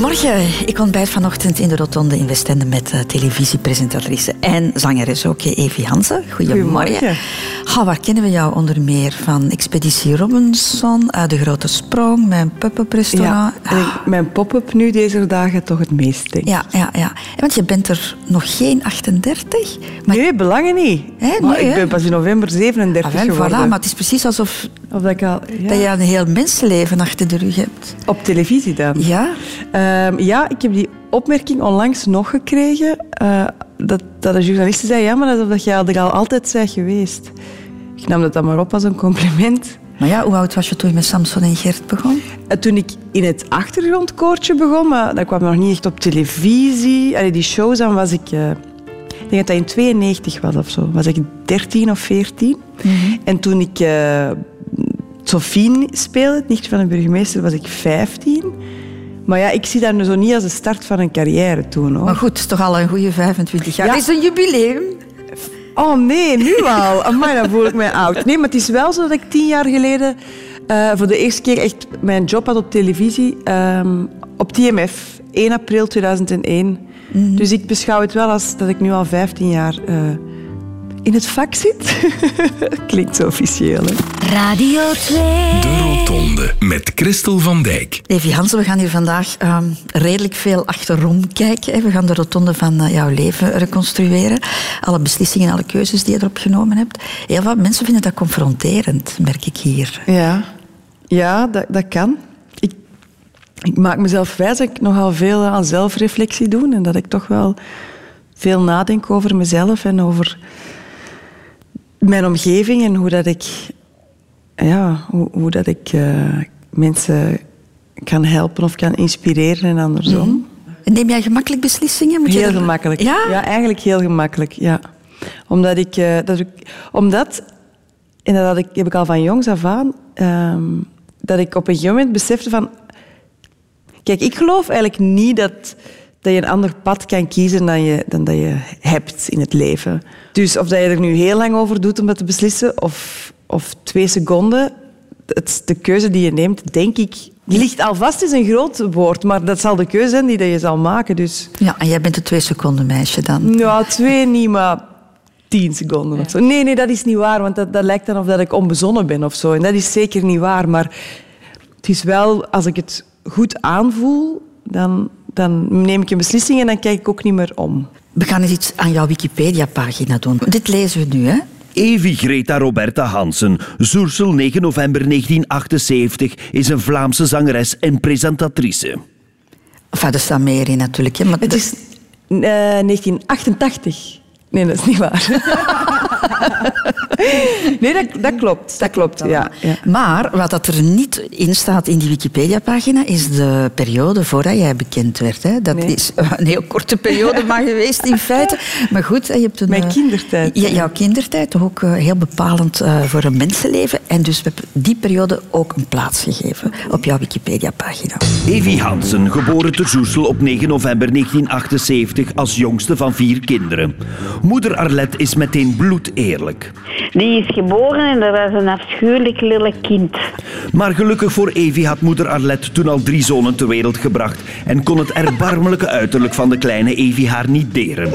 Goedemorgen. Ik ontbijt vanochtend in de Rotonde in Westende met uh, televisiepresentatrice en zangeres ook, Evie Hansen. Goedemorgen. Goedemorgen. Waar kennen we jou onder meer van? Expeditie Robinson, uit De Grote Sprong, mijn pop-up restaurant. Ja, en ik- mijn pop-up nu deze dagen toch het meest, denk ik. Ja, ja, ja. Want je bent er nog geen 38. Maar Nee, belangen niet. Hè, Maar nee, ik ben pas in november 37 Ah, wel, geworden. voilà, maar het is precies alsof Of dat ik al... ja. dat je een heel mensenleven achter de rug hebt. Op televisie dan? Ja? Ehm, ja, ik heb die opmerking onlangs nog gekregen. eh, dat, dat de journalisten zei, ja, maar dat is omdat je er al altijd bent geweest. Ik nam dat dan maar op als een compliment. Maar ja, hoe oud was je toen je met Samson en Gert begon? En toen ik in het achtergrondkoortje begon, maar dat kwam nog niet echt op televisie. Allee, die shows, dan was ik... eh, ik denk dat dat in 92 was of zo. Was ik 13 of 14. En toen ik eh Sophie speelde, het nichtje van de burgemeester, was ik 15. Maar ja, ik zie dat nu zo niet als de start van een carrière toen. Hoor. Maar goed, het is toch al een goede 25 jaar. Ja. Het is een jubileum. Oh nee, nu al. Amai, dan voel ik mij oud. Nee, maar het is wel zo dat ik tien jaar geleden eh, voor de eerste keer echt mijn job had op televisie. ehm, op TMF, 1 april 2001. Dus ik beschouw het wel als dat ik nu al 15 jaar eh, in het vak zit. Klinkt zo officieel, hè? Radio 2. De Rotonde met Christel van Dijk. Evie Hansen, we gaan hier vandaag ehm, redelijk veel achterom kijken. hè. We gaan de rotonde van eh, jouw leven reconstrueren. Alle beslissingen, alle keuzes die je erop genomen hebt. Heel wat mensen vinden dat confronterend, merk ik hier. Ja, ja dat, dat kan. Ik, ik maak mezelf wijs dat ik nogal veel aan zelfreflectie doe en dat ik toch wel veel nadenk over mezelf en over mijn omgeving en hoe dat ik, ja, hoe, hoe dat ik eh, mensen kan helpen of kan inspireren en andersom. Neem jij gemakkelijk beslissingen? Moet je Heel gemakkelijk. Ja? eigenlijk heel gemakkelijk. Ja. Omdat ik, eh, dat ik, omdat, en dat had ik, heb ik al van jongs af aan, ehm, dat ik op een gegeven moment besefte van, kijk, ik geloof eigenlijk niet dat, dat je een ander pad kan kiezen dan, je, dan dat je hebt in het leven. Dus of dat je er nu heel lang over doet om dat te beslissen, of, of twee seconden, het, de keuze die je neemt, denk ik, ligt alvast is een groot woord, maar dat zal de keuze zijn die dat je zal maken. Dus Ja, en jij bent een twee seconden meisje dan. ja, twee niet, maar tien seconden of zo. Nee, nee, dat is niet waar, want dat, dat lijkt dan of dat ik onbezonnen ben of zo. En dat is zeker niet waar, maar het is wel, als ik het goed aanvoel, dan, dan neem ik een beslissing en dan kijk ik ook niet meer om. We gaan eens iets aan jouw Wikipedia-pagina doen. Dit lezen we nu, hè? Evi Greta Roberta Hansen, Zoersel 9 november 1978, is een Vlaamse zangeres en presentatrice. Enfin, er staat meer in natuurlijk. Hè, maar Het is eh, 1988. Nee, dat is niet waar. nee, dat, dat klopt. Dat klopt, ja. ja. Maar wat dat er niet in staat in die Wikipedia-pagina is de periode voordat jij bekend werd. Hè. Dat Nee. is een heel korte periode maar geweest in feite. Maar goed, je hebt een... Mijn eh, kindertijd. Ja, jouw kindertijd, toch ook eh, heel bepalend eh, voor een mensenleven. En dus we hebben die periode ook een plaats gegeven op jouw Wikipedia-pagina. Evi Hansen, geboren te Zoersel op 9 november 1978 als jongste van vier kinderen. Moeder Arlette is meteen bloedeerlijk. Die is geboren en dat was een afschuwelijk lelijk kind. Maar gelukkig voor Evi had moeder Arlette toen al drie zonen ter wereld gebracht en kon het erbarmelijke uiterlijk van de kleine Evi haar niet deren.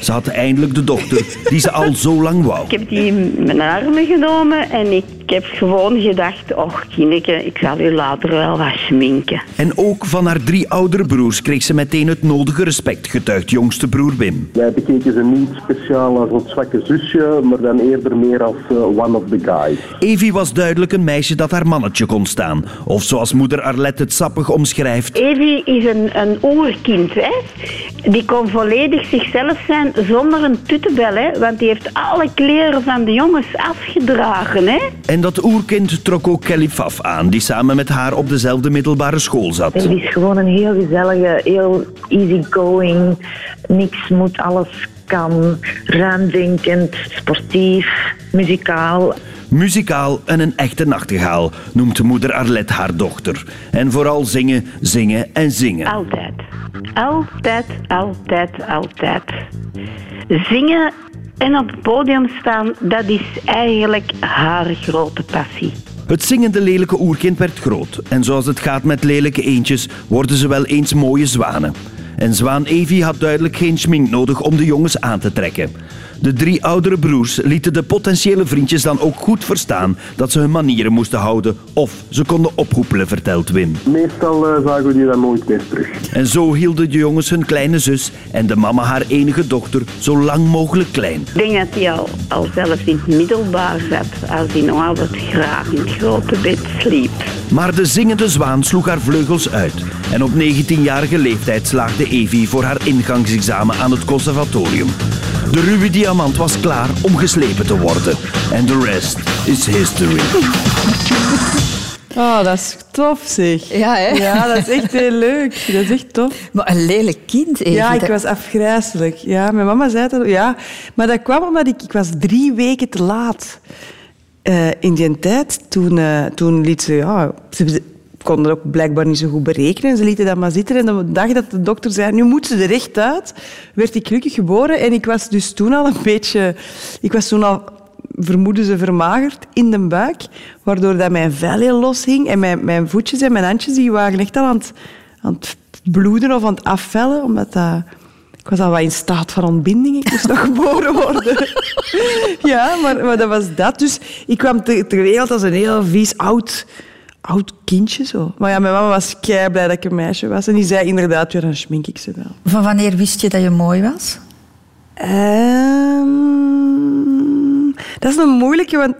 Ze had eindelijk de dochter die ze al zo lang wou. Ik heb die in mijn armen genomen en ik heb gewoon gedacht, och kindje, ik zal u later wel wat schminken. En ook van haar drie oudere broers kreeg ze meteen het nodige respect, getuigt jongste broer Wim. Wij bekeken ze niet speciaal als een zwakke zusje, maar dan eerder meer als eh, one of the guys. Evie was duidelijk een meisje dat haar mannetje kon staan. Of zoals moeder Arlette het sappig omschrijft. Evie is een, een oerkind, hè. Die kon volledig zichzelf zijn zonder een tuttenbel, hè. Want die heeft alle kleren van de jongens afgedragen, hè. En dat oerkind trok ook Kelly Pfaff aan, die samen met haar op dezelfde middelbare school zat. Het is gewoon een heel gezellige, heel easygoing, niks moet, alles kan, ruimdenkend, sportief, muzikaal. Muzikaal en een echte nachtegaal, noemt moeder Arlette haar dochter. En vooral zingen, zingen en zingen. Altijd. Altijd, altijd, altijd. Zingen en op het podium staan, dat is eigenlijk haar grote passie. Het zingende lelijke oerkind werd groot. En zoals het gaat met lelijke eendjes, worden ze wel eens mooie zwanen. En zwaan Evie had duidelijk geen schmink nodig om de jongens aan te trekken. De drie oudere broers lieten de potentiële vriendjes dan ook goed verstaan dat ze hun manieren moesten houden of ze konden ophoepelen, vertelt Wim. Meestal eh, zagen we die dan nooit meer terug. En zo hielden de jongens hun kleine zus en de mama haar enige dochter zo lang mogelijk klein. Ik denk dat hij al, al zelfs in het middelbaar zat, als hij nog altijd graag in het grote bed sliep. Maar de zingende zwaan sloeg haar vleugels uit. En op 19-jarige leeftijd slaagde Evie voor haar ingangsexamen aan het conservatorium. De ruwe diamant was klaar om geslepen te worden. En de rest is history. Oh, dat is tof, zeg. Ja, hè? Ja, dat is echt heel leuk. Dat is echt tof. Maar een lelijk kind, Evie. Ja, ik was afgrijzelijk. Ja, mijn mama zei dat. Ja, maar dat kwam omdat ik, ik was drie weken te laat. Eh, in die tijd, toen, eh, toen liet ze... Ja, ze konden ook blijkbaar niet zo goed berekenen. Ze lieten dat maar zitten. En de dag dat de dokter zei, nu moet ze er echt uit, werd ik gelukkig geboren. En ik was dus toen al een beetje... Ik was toen al, vermoeden ze, vermagerd in de buik. Waardoor dat mijn vel heel los hing. En mijn, mijn voetjes en mijn handjes die waren echt al aan het, aan het bloeden of aan het afvellen. Omdat dat... Ik was al wat in staat van ontbinding. Ik moest nog geboren worden. ja, maar, maar dat was dat. Dus ik kwam ter wereld als een heel vies oud, oud kindje. Zo. Maar ja, mijn mama was kei blij dat ik een meisje was. En die zei inderdaad, ja, dan schmink ik ze wel. Van wanneer wist je dat je mooi was? Ehm, dat is een moeilijke, want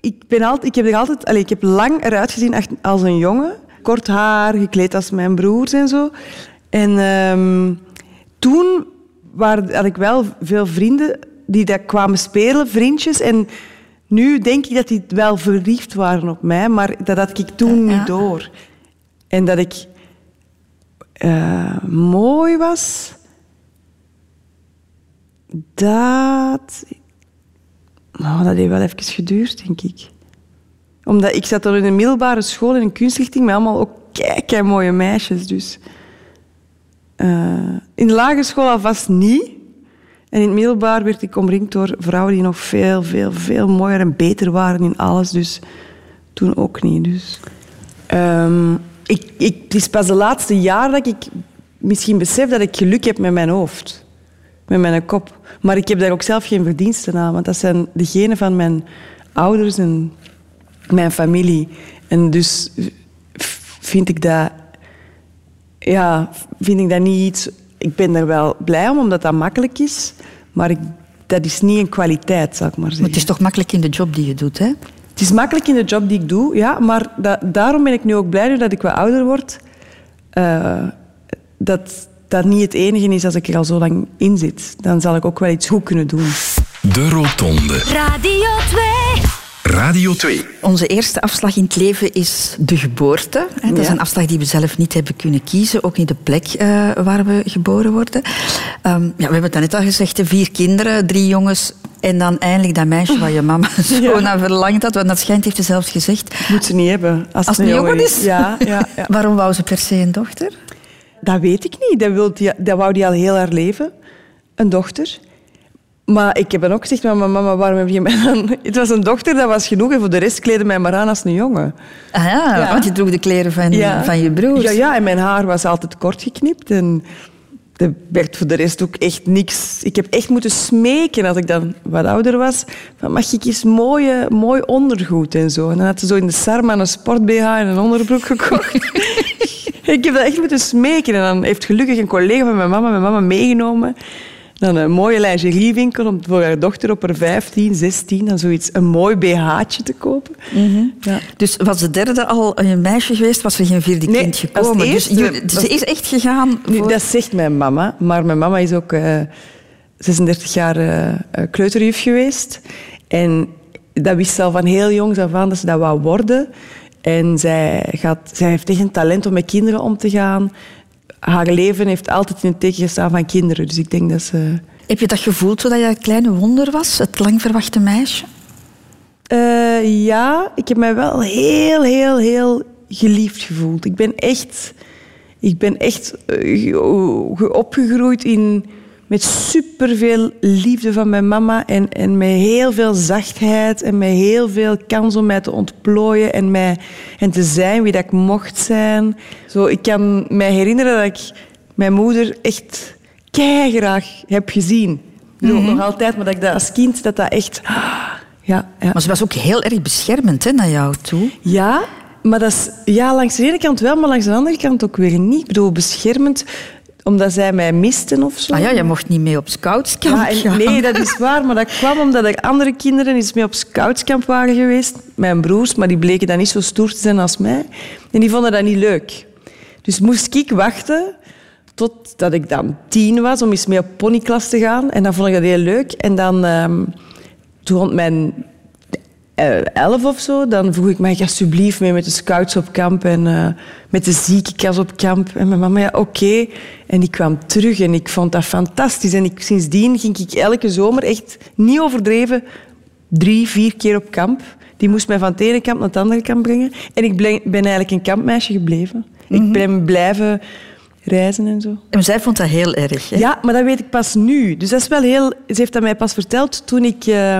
ik, ben altijd, ik, heb er altijd, allez, ik heb lang eruit gezien echt als een jongen. Kort haar, gekleed als mijn broers en zo. En ehm, toen had ik wel veel vrienden die daar kwamen spelen, vriendjes. En nu denk ik dat die wel verliefd waren op mij, maar dat had ik toen niet door. En dat ik eh, mooi was, dat... Nou, dat heeft wel even geduurd, denk ik. Omdat ik zat dan in een middelbare school in een kunstrichting met allemaal ook kei mooie meisjes. Dus. Eh, in de lagere school alvast niet. En in het middelbaar werd ik omringd door vrouwen die nog veel, veel, veel mooier en beter waren in alles. Dus toen ook niet. Dus. Ehm, ik, ik, het is pas de laatste jaar dat ik misschien besef dat ik geluk heb met mijn hoofd. Met mijn kop. Maar ik heb daar ook zelf geen verdiensten aan. Want dat zijn de genen van mijn ouders en mijn familie. En dus vind ik dat... Ja, vind ik dat niet iets... Ik ben er wel blij om, omdat dat makkelijk is. Maar ik, dat is niet een kwaliteit, zal ik maar Maar zeggen. het is toch makkelijk in de job die je doet, hè? Het is makkelijk in de job die ik doe, ja, maar da- daarom ben ik nu ook blij nu dat ik wat ouder word. eh, dat dat niet het enige is als ik er al zo lang in zit. Dan zal ik ook wel iets goed kunnen doen. De Rotonde. Radio 2. Radio 2. Onze eerste afslag in het leven is de geboorte. Dat is Ja. een afslag die we zelf niet hebben kunnen kiezen. Ook niet de plek eh, waar we geboren worden. Ehm, ja, we hebben het net al gezegd. Vier kinderen, drie jongens. En dan eindelijk dat meisje waar je mama zo Ja. naar verlangd had. Want dat schijnt, heeft ze zelfs gezegd. Moet ze niet hebben. Als, Als het een jongen is? Ja, ja, ja. Waarom wou ze per se een dochter? Dat weet ik niet. Dat, wil die, dat wou die al heel haar leven. Een dochter. Maar ik heb dan ook gezegd, maar mama, waarom heb je mij dan... Het was een dochter, dat was genoeg. En voor de rest kleden mij maar aan als een jongen. Ah ja, Ja. want je droeg de kleren van, van je broers. Ja, ja, en mijn haar was altijd kort geknipt. En er werd voor de rest ook echt niks... Ik heb echt moeten smeken als ik dan wat ouder was. Van, mag ik eens mooie, mooi ondergoed en zo. En dan had ze zo in de Sarma een sport-BH en een onderbroek gekocht. ik heb dat echt moeten smeken. En dan heeft gelukkig een collega van mijn mama mijn mama meegenomen naar een mooie lingeriewinkel om voor haar dochter op haar 15, 16 dan zoiets, een mooi BH'tje te kopen. Ja. Dus was de derde al een meisje geweest, was er geen vierde Nee, kind gekomen. Dus eerste was- ze is echt gegaan Nu, dat zegt mijn mama, maar mijn mama is ook eh, 36 jaar eh, eh, kleuterjuf geweest. En dat wist ze al van heel jongs af aan dat ze dat wou worden. En zij, gaat, zij heeft echt een talent om met kinderen om te gaan. Haar leven heeft altijd in het teken gestaan van kinderen. Dus ik denk dat ze... Heb je dat gevoeld zodat je het kleine wonder was? Het lang verwachte meisje? Eh, ja, ik heb mij wel heel, heel, heel geliefd gevoeld. Ik ben echt, ik ben echt eh, ge- ge- opgegroeid in, met superveel liefde van mijn mama en, en met heel veel zachtheid en met heel veel kans om mij te ontplooien en, mij, en te zijn wie dat ik mocht zijn. Zo, ik kan mij herinneren dat ik mijn moeder echt graag heb gezien. Zo, Nog altijd, maar dat ik dat als kind, dat dat echt... Ja, ja. Maar ze was ook heel erg beschermend hè, naar jou toe. Ja, maar dat is ja, langs de ene kant wel, maar langs de andere kant ook weer niet. Ik bedoel, beschermend omdat zij mij misten of zo. Ah ja, je mocht niet mee op scoutskamp Ja, en- nee, dat is waar. Maar dat kwam omdat er andere kinderen eens mee op scoutskamp waren geweest. Mijn broers, maar die bleken dan niet zo stoer te zijn als mij. En die vonden dat niet leuk. Dus moest ik wachten totdat ik dan tien was om eens mee op ponyklas te gaan. En dan vond ik dat heel leuk. En dan, ehm, toen rond mijn elf of zo, dan vroeg ik mij alsjeblieft mee met de scouts op kamp en eh, met de ziekenkas op kamp. En mijn mama, ja, oké. En ik kwam terug en ik vond dat fantastisch. En ik, sindsdien ging ik elke zomer echt niet overdreven drie, vier keer op kamp. Die moest mij van het ene kamp naar het andere kamp brengen. En ik ben eigenlijk een kampmeisje gebleven. Ik ben blijven reizen en zo. En zij vond dat heel erg. Hè? Ja, maar dat weet ik pas nu. Dus dat is wel heel... Ze heeft dat mij pas verteld toen ik eh,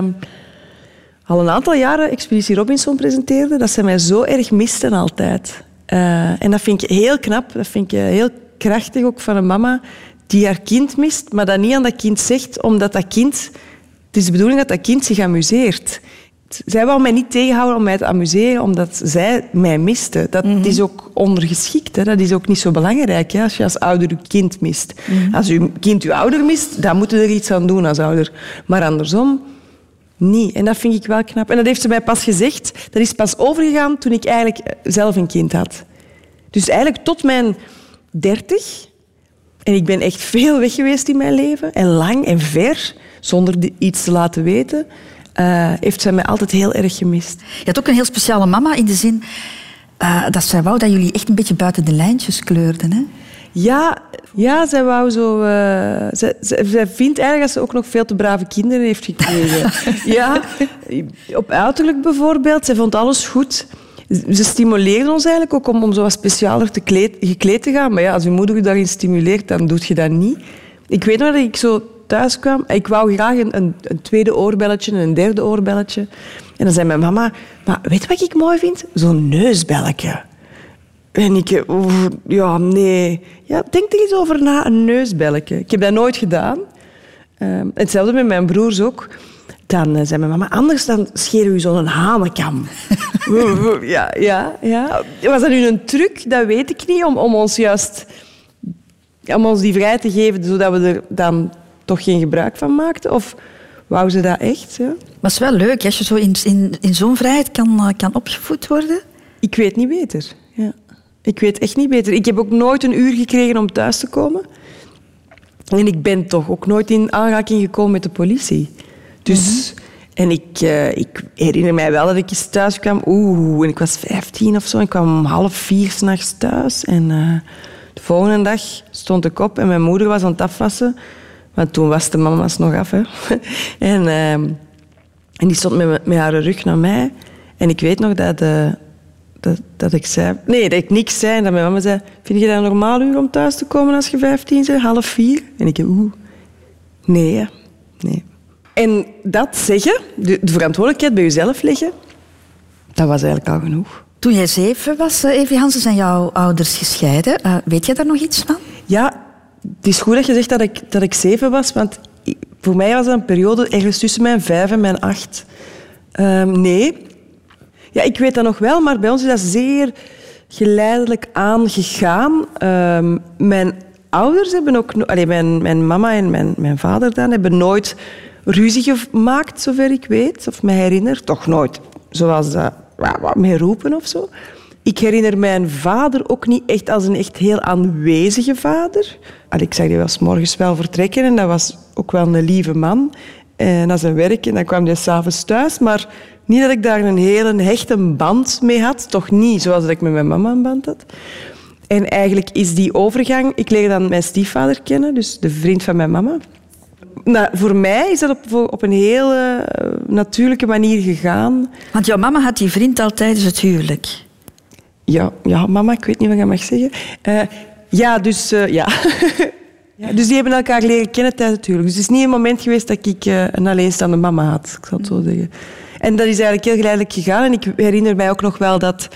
al een aantal jaren Expeditie Robinson presenteerde, dat ze mij zo erg misten altijd. Eh, en dat vind ik heel knap. Dat vind ik eh, heel krachtig ook van een mama die haar kind mist, maar dat niet aan dat kind zegt, omdat dat kind... Het is de bedoeling dat dat kind zich amuseert. Zij wou mij niet tegenhouden om mij te amuseren, omdat zij mij miste. Dat is ook ondergeschikt. Hè. Dat is ook niet zo belangrijk hè, als je als ouder je kind mist. Als je kind je ouder mist, dan moet je er iets aan doen als ouder. Maar andersom, niet. En dat vind ik wel knap. En dat heeft ze mij pas gezegd. Dat is pas overgegaan toen ik eigenlijk eh, zelf een kind had. Dus eigenlijk tot mijn dertig. En ik ben echt veel weg geweest in mijn leven. En lang en ver, zonder iets te laten weten. eh, heeft zij mij altijd heel erg gemist. Je had ook een heel speciale mama in de zin eh, dat zij wou dat jullie echt een beetje buiten de lijntjes kleurden. Hè? Ja, ja zij wou zo... eh, zij, zij, zij vindt eigenlijk dat ze ook nog veel te brave kinderen heeft gekregen. ja, op uiterlijk bijvoorbeeld. Zij vond alles goed. Ze stimuleerde ons eigenlijk ook om, om zo wat specialer te kleed, gekleed te gaan. Maar ja, als je moeder je daarin stimuleert, dan doe je dat niet. Ik weet nog dat ik zo thuis kwam. Ik wou graag een, een, een tweede oorbelletje en een derde oorbelletje. En dan zei mijn mama, maar weet je wat ik mooi vind? Zo'n neusbelletje. En ik, ja, nee. Ja, denk er eens over na, een neusbelletje. Ik heb dat nooit gedaan. Ehm, hetzelfde met mijn broers ook. Dan eh, zei mijn mama, anders dan scheren we zo'n hanenkam. ja, ja, ja. Was dat nu een truc? Dat weet ik niet. Om, om ons juist om ons die vrij te geven, zodat we er dan toch geen gebruik van maakten? Of wou ze dat echt? Ja? Maar het is wel leuk als je zo in, in, in zo'n vrijheid kan, eh, kan opgevoed worden. Ik weet niet beter. Ja. Ik weet echt niet beter. Ik heb ook nooit een uur gekregen om thuis te komen. En ik ben toch ook nooit in aanraking gekomen met de politie. Dus, en ik, eh, ik herinner mij wel dat ik eens thuis kwam. Oeh, en ik was 15 of zo. Ik kwam om half vier s'nachts thuis. En eh, de volgende dag stond ik op en mijn moeder was aan het afwassen. Want toen was de mama's nog af. Hè. en, eh, en die stond met, met haar rug naar mij. En ik weet nog dat, eh, dat, dat ik zei... Nee, dat ik niks zei. En dat mijn mama zei... Vind je dat een normaal uur om thuis te komen als je 15 bent? Half vier? En ik... Oeh. Nee, nee. En dat zeggen, de, de verantwoordelijkheid bij jezelf leggen, dat was eigenlijk al genoeg. Toen jij zeven was, eh, Evie Hansen, zijn jouw ouders gescheiden. Eh, weet jij daar nog iets van? Ja, het is goed dat je zegt dat ik, dat ik zeven was, want voor mij was dat een periode ergens tussen mijn vijf en mijn acht. Ehm, nee. Ja, ik weet dat nog wel, maar bij ons is dat zeer geleidelijk aangegaan. Ehm, mijn ouders hebben ook... Allee, mijn, mijn mama en mijn, mijn vader dan hebben nooit ruzie gemaakt, zover ik weet. Of me herinner. Toch nooit. Zoals dat... Wat mee roepen of zo. Ik herinner mijn vader ook niet echt als een echt heel aanwezige vader. Allee, ik zag die wel 's morgens wel vertrekken en dat was ook wel een lieve man. En na zijn werk en dan kwam hij s'avonds thuis. Maar niet dat ik daar een hele hechte band mee had. Toch niet zoals dat ik met mijn mama een band had. En eigenlijk is die overgang... Ik leerde dan mijn stiefvader kennen, dus de vriend van mijn mama. Nou, voor mij is dat op, op een heel eh, natuurlijke manier gegaan. Want jouw mama had die vriend al tijdens het huwelijk. Ja, ja, mama, ik weet niet wat je mag zeggen. Eh, ja, dus eh, ja. Ja, dus die hebben elkaar leren kennen tijdens het huwelijk. Dus het is niet een moment geweest dat ik eh, een alleenstaande mama had, ik zal het zo zeggen. En dat is eigenlijk heel geleidelijk gegaan. En ik herinner mij ook nog wel dat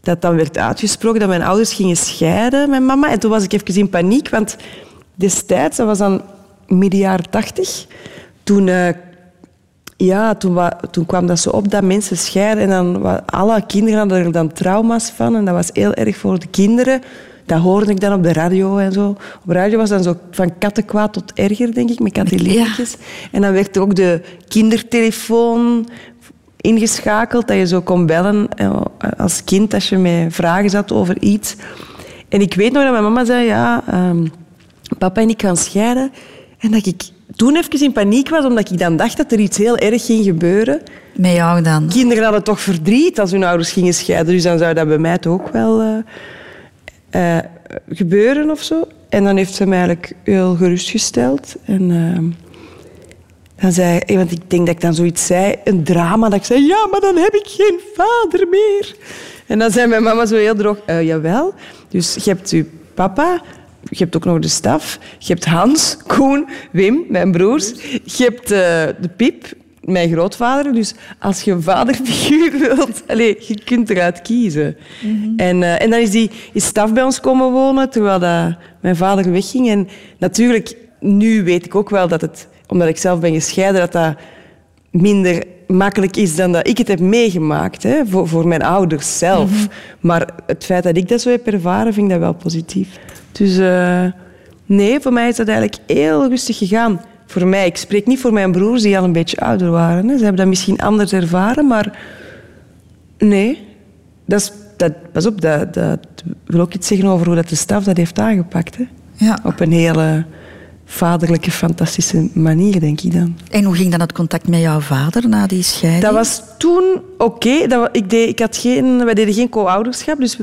dat dan werd uitgesproken dat mijn ouders gingen scheiden, mijn mama. En toen was ik even in paniek, want destijds, dat was dan midden jaren tachtig, toen, eh, ja, toen, toen kwam dat zo op dat mensen scheiden en dan alle kinderen hadden er dan trauma's van en dat was heel erg voor de kinderen. Dat hoorde ik dan op de radio en zo. Op de radio was dan zo van kattenkwaad tot erger, denk ik, met kattenliedjes. En dan werd er ook de kindertelefoon ingeschakeld, dat je zo kon bellen eh, als kind als je met vragen zat over iets. En ik weet nog dat mijn mama zei, ja, ehm, papa en ik gaan scheiden. En dat ik toen even in paniek was, omdat ik dan dacht dat er iets heel erg ging gebeuren. Met jou dan? Kinderen hadden toch verdriet als hun ouders gingen scheiden, dus dan zou dat bij mij toch ook wel eh, eh, gebeuren of zo. En dan heeft ze mij eigenlijk heel gerustgesteld. En ehm, dan zei eh, want ik denk dat ik dan zoiets zei, een drama, dat ik zei, ja, maar dan heb ik geen vader meer. En dan zei mijn mama zo heel droog, "Eh, jawel, dus je hebt je papa, je hebt ook nog de staf, je hebt Hans, Koen, Wim, mijn broers, je hebt eh, de Piep, mijn grootvader. Dus als je een vaderfiguur wilt, allez, je kunt eruit kiezen. en, eh, en dan is die is staf bij ons komen wonen, terwijl dat mijn vader wegging. En natuurlijk, nu weet ik ook wel dat het, omdat ik zelf ben gescheiden, dat dat minder makkelijk is dan dat ik het heb meegemaakt, hè, voor, voor mijn ouders zelf. Maar het feit dat ik dat zo heb ervaren, vind ik dat wel positief. Dus eh, nee, voor mij is dat eigenlijk heel rustig gegaan. Voor mij, ik spreek niet voor mijn broers die al een beetje ouder waren. Hè. Ze hebben dat misschien anders ervaren, maar nee. Dat is, dat, pas op, dat, dat wil ook iets zeggen over hoe dat de staf dat heeft aangepakt. Hè. Ja. Op een hele vaderlijke, fantastische manier, denk ik dan. En hoe ging dan het contact met jouw vader na die scheiding? Dat was toen oké. Dat wa- Ik, deed- ik had geen, wij deden geen co-ouderschap, dus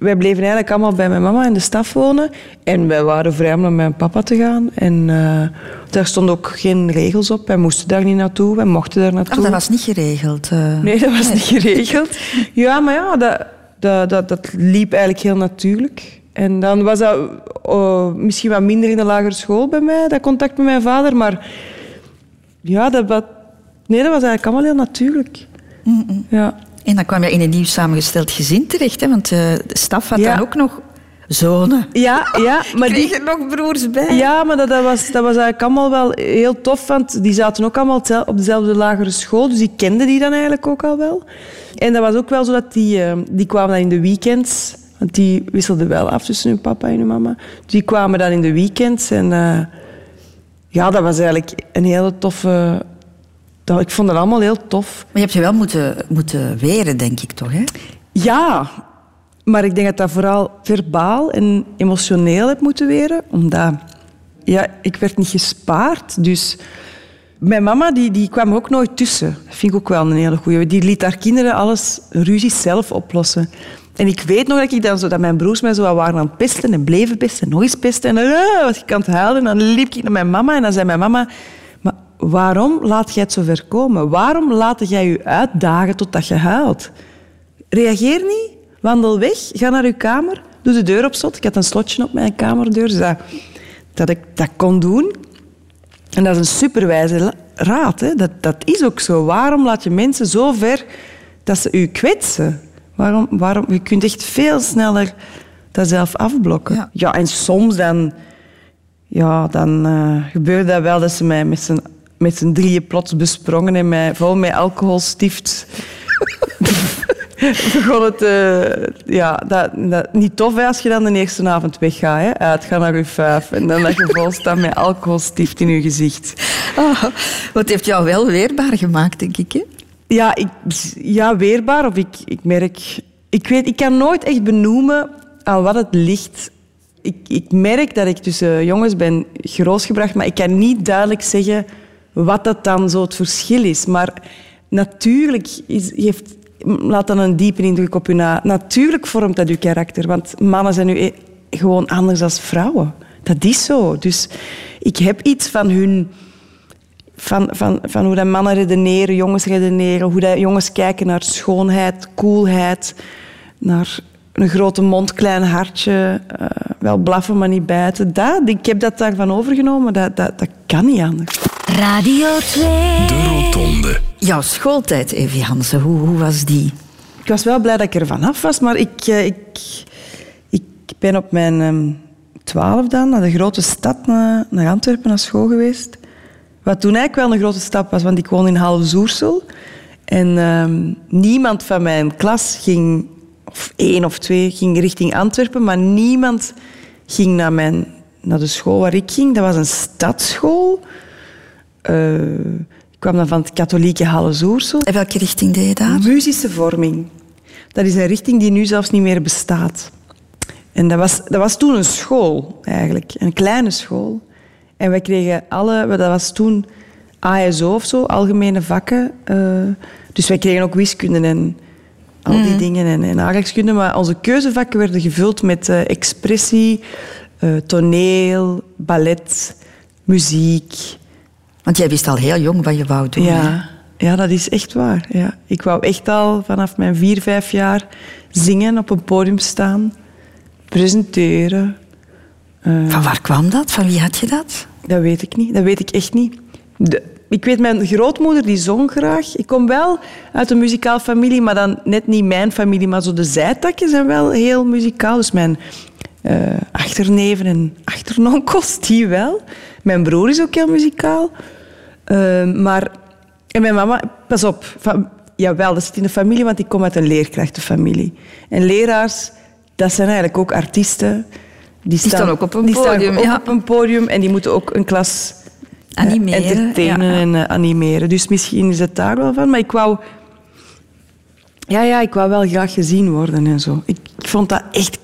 wij bleven eigenlijk allemaal bij mijn mama in de staf wonen. En wij waren vrij om naar mijn papa te gaan. En eh, daar stonden ook geen regels op. Wij moesten daar niet naartoe, wij mochten daar naartoe. Ach, dat was niet geregeld. eh. Nee, dat was niet geregeld. Ja, maar ja, dat, dat, dat, dat liep eigenlijk heel natuurlijk. En dan was dat oh, misschien wat minder in de lagere school bij mij, dat contact met mijn vader. Maar ja, dat, was- nee, dat was eigenlijk allemaal heel natuurlijk. Ja. En dan kwam je in een nieuw samengesteld gezin terecht, hè? want eh, de staf had Ja. dan ook nog zonen. Ja, ja, maar die, er nog broers bij? Ja, maar dat, dat, was, dat was eigenlijk allemaal wel heel tof, want die zaten ook allemaal op dezelfde lagere school, dus ik kende die dan eigenlijk ook al wel. En dat was ook wel zo dat die, eh, die kwamen dan in de weekends, want die wisselden wel af tussen hun papa en hun mama. Die kwamen dan in de weekends en eh, ja, dat was eigenlijk een hele toffe... Dat, ik vond dat allemaal heel tof. Maar je hebt je wel moeten, moeten weren, denk ik toch? Hè? Ja, maar ik denk dat dat vooral verbaal en emotioneel heb moeten weren. Omdat ja, ik werd niet gespaard. Dus mijn mama die, die kwam ook nooit tussen. Dat vind ik ook wel een hele goeie. Die liet haar kinderen alles ruzies zelf oplossen. En ik weet nog dat, ik dan zo, dat mijn broers mij zo wat waren aan het pesten en bleven pesten en nog eens pesten. En dan ah, was ik aan het huilen. En dan liep ik naar mijn mama en dan zei mijn mama... Waarom laat jij het zo ver komen? Waarom laat jij je uitdagen totdat je huilt? Reageer niet, wandel weg, ga naar uw kamer, doe de deur op slot. Ik had een slotje op mijn kamerdeur, dus dat, dat ik dat kon doen. En dat is een superwijze raad. Hè? Dat, dat is ook zo. Waarom laat je mensen zo ver dat ze u kwetsen? Waarom, waarom? Je kunt echt veel sneller dat zelf afblokken. Ja. en soms dan, ja, dan eh, gebeurde dat wel dat ze mij met z'n, met z'n drieën plots besprongen en mij vol met alcoholstift begon het... eh, ja, dat, dat, niet tof hè, als je dan de eerste avond weggaat. Hè, uitgaan naar je vijf. En dan dat je vol staat met alcoholstift in je gezicht. Oh, wat heeft jou wel weerbaar gemaakt, denk ik. Hè? Ja, ik, ja weerbaar. Of ik, ik merk... Ik, weet, ik kan nooit echt benoemen aan wat het ligt. Ik, ik merk dat ik tussen jongens ben grootgebracht, maar ik kan niet duidelijk zeggen wat dat dan zo het verschil is. Maar natuurlijk is, heeft, laat dan een diepe indruk op je na. Natuurlijk vormt dat je karakter, want mannen zijn nu e- gewoon anders dan vrouwen. Dat is zo. Dus ik heb iets van hun van, van, van hoe dat mannen redeneren, jongens redeneren, hoe dat jongens kijken naar schoonheid, coolheid, naar, een grote mond, klein hartje, eh, wel blaffen, maar niet bijten. Dat, ik heb dat daarvan overgenomen, dat, dat, dat kan niet anders. Radio 2. De Rotonde. Jouw schooltijd, Evie Hansen, hoe, hoe was die? Ik was wel blij dat ik er vanaf was, maar ik, eh, ik, ik ben op mijn ehm, twaalf dan naar de grote stad, naar, naar Antwerpen, naar school geweest. Wat toen eigenlijk wel een grote stap was, want ik woonde in Halve En ehm, niemand van mijn klas ging, of één of twee, ging richting Antwerpen, maar niemand ging naar, mijn, naar de school waar ik ging. Dat was een stadsschool. Eh, ik kwam dan van het katholieke Halle En welke richting deed je daar? Muzische vorming. Dat is een richting die nu zelfs niet meer bestaat. En dat was, dat was toen een school, eigenlijk. Een kleine school. En wij kregen alle... Dat was toen ASO of zo, algemene vakken. eh, dus wij kregen ook wiskunde en al die dingen en, en aardrijkskunde. Maar onze keuzevakken werden gevuld met eh, expressie, eh, toneel, ballet, muziek. Want jij wist al heel jong wat je wou doen. hè? Ja, ja, dat is echt waar. Ja. Ik wou echt al vanaf mijn vier, vijf jaar zingen, op een podium staan, presenteren. Van waar kwam dat? Van wie had je dat? Dat weet ik niet. Dat weet ik echt niet. De- ik weet, mijn grootmoeder die zong graag. Ik kom wel uit een muzikaal familie, maar dan net niet mijn familie, maar zo de zijtakken zijn wel heel muzikaal. Dus mijn eh, achterneven en achteronkels, die wel. Mijn broer is ook heel muzikaal. Eh, maar... En mijn mama... Pas op. Van, jawel, dat zit in de familie, want ik kom uit een leerkrachtenfamilie. En leraars, dat zijn eigenlijk ook artiesten. Die staan ook op een die staan podium, ook ja. op een podium en die moeten ook een klas Animeren, entertainen en eh, animeren. Dus misschien is het daar wel van. Maar ik wou... Ja, ja, ik wou wel graag gezien worden en zo. Ik, ik vond dat echt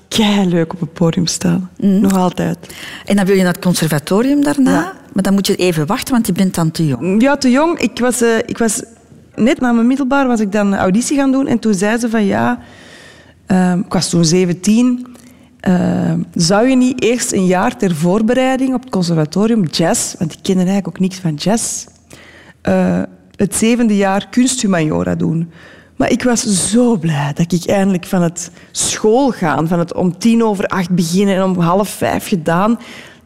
leuk op het podium staan. Mm. Nog altijd. En dan wil je naar het conservatorium daarna. Ja. Maar dan moet je even wachten, want je bent dan te jong. Ja, te jong. Ik was, eh, ik was net na mijn middelbaar was ik dan een auditie gaan doen. En toen zei ze van ja, ehm, ik was toen 17. Ehm, zou je niet eerst een jaar ter voorbereiding op het conservatorium jazz, want ik kende eigenlijk ook niks van jazz, eh, het zevende jaar kunsthumaniora doen? Maar ik was zo blij dat ik eindelijk van het school gaan, van het om tien over acht beginnen en om half vijf gedaan,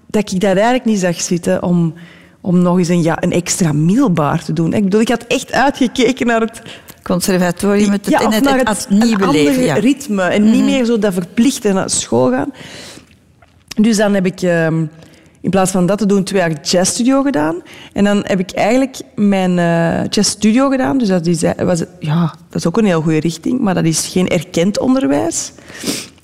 dat ik dat eigenlijk niet zag zitten om, om nog eens een, ja, een extra middelbaar te doen. Ik bedoel, ik had echt uitgekeken naar het, Conservatorium, het, ja, of het, het, het, het een nieuwe ander leven. Ja. Mhm. ritme en niet meer zo dat verplichte naar school gaan. Dus dan heb ik ehm, in plaats van dat te doen twee jaar jazzstudio gedaan. En dan heb ik eigenlijk mijn eh jazzstudio gedaan. Dus dat is, eh, was, ja, dat is ook een heel goede richting, maar dat is geen erkend onderwijs.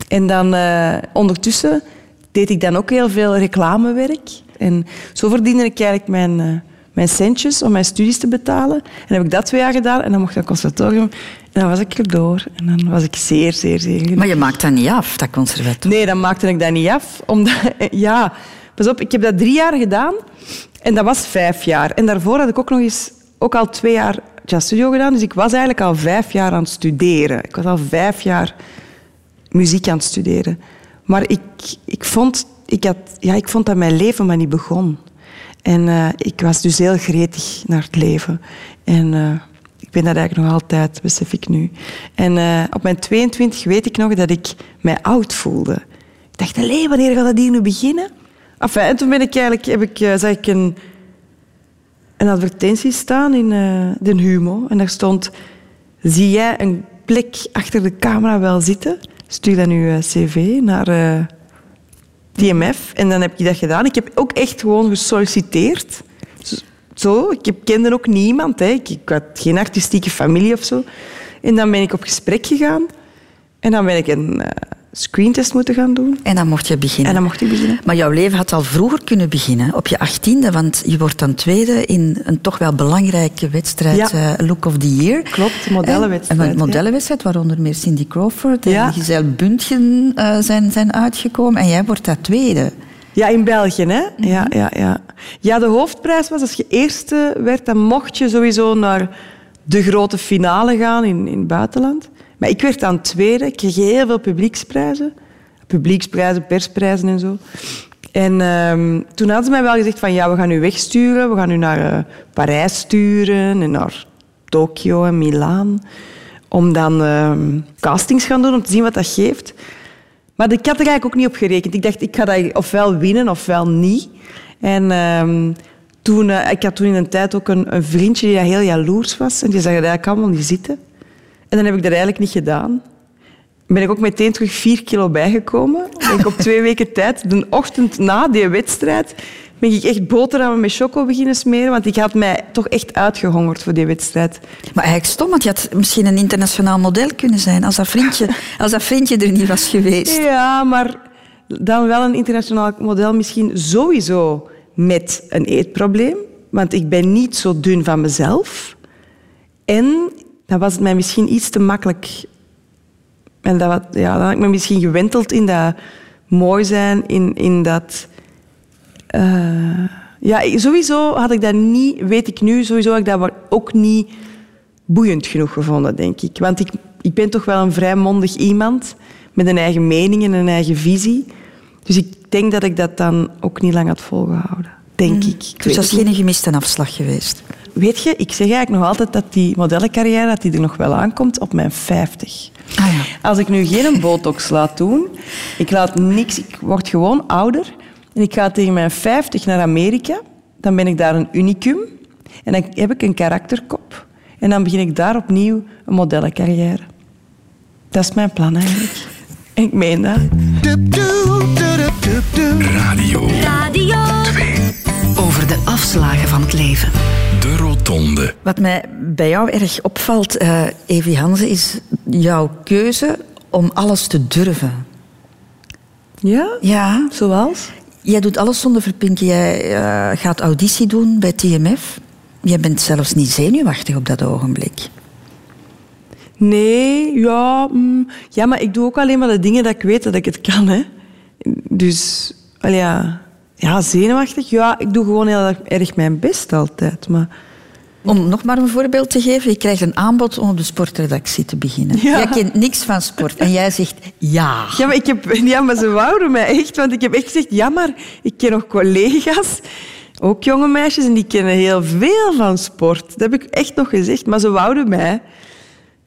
En dan eh, ondertussen deed ik dan ook heel veel reclamewerk. En zo verdiende ik eigenlijk mijn, mijn centjes om mijn studies te betalen. En heb ik dat twee jaar gedaan en dan mocht ik naar het conservatorium. En dan was ik erdoor. En dan was ik zeer, zeer, zeer. Maar je maakt dat niet af, dat conservatorium. Nee, dan maakte ik dat niet af. Omdat, ja, pas op, ik heb dat drie jaar gedaan. En dat was vijf jaar. En daarvoor had ik ook nog eens ook al twee jaar jazzstudio gedaan. Dus ik was eigenlijk al vijf jaar aan het studeren. Ik was al vijf jaar muziek aan het studeren. Maar ik, ik, vond, ik, had, ja, ik vond dat mijn leven maar niet begon. En eh, ik was dus heel gretig naar het leven. En eh, ik ben dat eigenlijk nog altijd, besef ik nu. En eh, op mijn 22 weet ik nog dat ik mij oud voelde. Ik dacht, allee, wanneer gaat dat hier nu beginnen? Enfin, en toen ben ik eigenlijk, heb ik, zag ik een, een advertentie staan in eh, de Humo. En daar stond, zie jij een plek achter de camera wel zitten? Stuur dan uw cv naar TMF. En dan heb ik dat gedaan. Ik heb ook echt gewoon gesolliciteerd. Zo, ik kende ook niemand. Hè. Ik, ik had geen artistieke familie of zo. En dan ben ik op gesprek gegaan. En dan ben ik een eh, screentest moeten gaan doen. En dan mocht je beginnen. En dan mocht ik beginnen. Maar jouw leven had al vroeger kunnen beginnen, op je achttiende, want je wordt dan tweede in een toch wel belangrijke wedstrijd, Ja. eh, Look of the Year. Klopt, de modellenwedstrijd, En Een modellenwedstrijd, waaronder meer Cindy Crawford en Ja. Giselle Bundchen eh, zijn, zijn uitgekomen. En jij wordt dat tweede. Ja, in België, hè? Ja, ja, ja. ja, de hoofdprijs was als je eerste werd, dan mocht je sowieso naar de grote finale gaan in, in het buitenland. Maar ik werd dan tweede. Ik kreeg heel veel publieksprijzen. Publieksprijzen, persprijzen en zo. En ehm, toen hadden ze mij wel gezegd van ja, we gaan u wegsturen. We gaan u naar eh, Parijs sturen en naar Tokio en Milaan. om dan ehm, castings gaan doen om te zien wat dat geeft. Maar ik had er eigenlijk ook niet op gerekend. Ik dacht, ik ga dat ofwel winnen ofwel niet. En ehm, toen, eh, ik had toen in een tijd ook een, een vriendje die heel jaloers was. En die zag dat eigenlijk allemaal niet zitten. En dan heb ik dat eigenlijk niet gedaan. Ben ik ook meteen terug vier kilo bijgekomen. Ben ik op twee weken tijd, de ochtend na die wedstrijd, ben ik echt boterhammen met choco beginnen smeren. Want ik had mij toch echt uitgehongerd voor die wedstrijd. Maar eigenlijk stom, want je had misschien een internationaal model kunnen zijn als dat vriendje, als dat vriendje er niet was geweest. Ja, maar dan wel een internationaal model misschien sowieso met een eetprobleem. Want ik ben niet zo dun van mezelf. En dan was het mij misschien iets te makkelijk. En dat, ja, dan had ik me misschien gewenteld in dat mooi zijn, in, in dat... eh, ja, sowieso had ik dat niet, weet ik nu, sowieso had ik dat ook niet boeiend genoeg gevonden, denk ik. Want ik, ik ben toch wel een vrij mondig iemand met een eigen mening en een eigen visie. Dus ik denk dat ik dat dan ook niet lang had volgehouden. Denk ik. ik. Dus dat is geen gemiste afslag geweest. Weet je, ik zeg eigenlijk nog altijd dat die modellencarrière dat die er nog wel aankomt op mijn 50. Ah ja. Als ik nu geen botox laat doen, ik laat niks, ik word gewoon ouder en ik ga tegen mijn 50 naar Amerika, dan ben ik daar een unicum en dan heb ik een karakterkop en dan begin ik daar opnieuw een modellencarrière. Dat is mijn plan eigenlijk. En ik meen dat. Radio Radio 2. Over de afslagen van het leven. De Rotonde. Wat mij bij jou erg opvalt, eh Evi Hansen, is jouw keuze om alles te durven. Ja? Ja, Zoals? jij doet alles zonder verpinken. Jij eh, gaat auditie doen bij TMF. Jij bent zelfs niet zenuwachtig op dat ogenblik. Nee, ja, mm, ja, maar ik doe ook alleen maar de dingen dat ik weet dat ik het kan. Hè. Dus, wel ja, ja, zenuwachtig. Ja, ik doe gewoon heel erg- mijn best altijd. Maar Om nog maar een voorbeeld te geven, je krijgt een aanbod om op de sportredactie te beginnen. Ja. Jij kent niks van sport en jij zegt ja. Ja, maar, ik heb, ja, maar ze wouden mij echt. Want ik heb echt gezegd, ja, maar ik ken nog collega's, ook jonge meisjes, en die kennen heel veel van sport. Dat heb ik echt nog gezegd, maar ze wouden mij.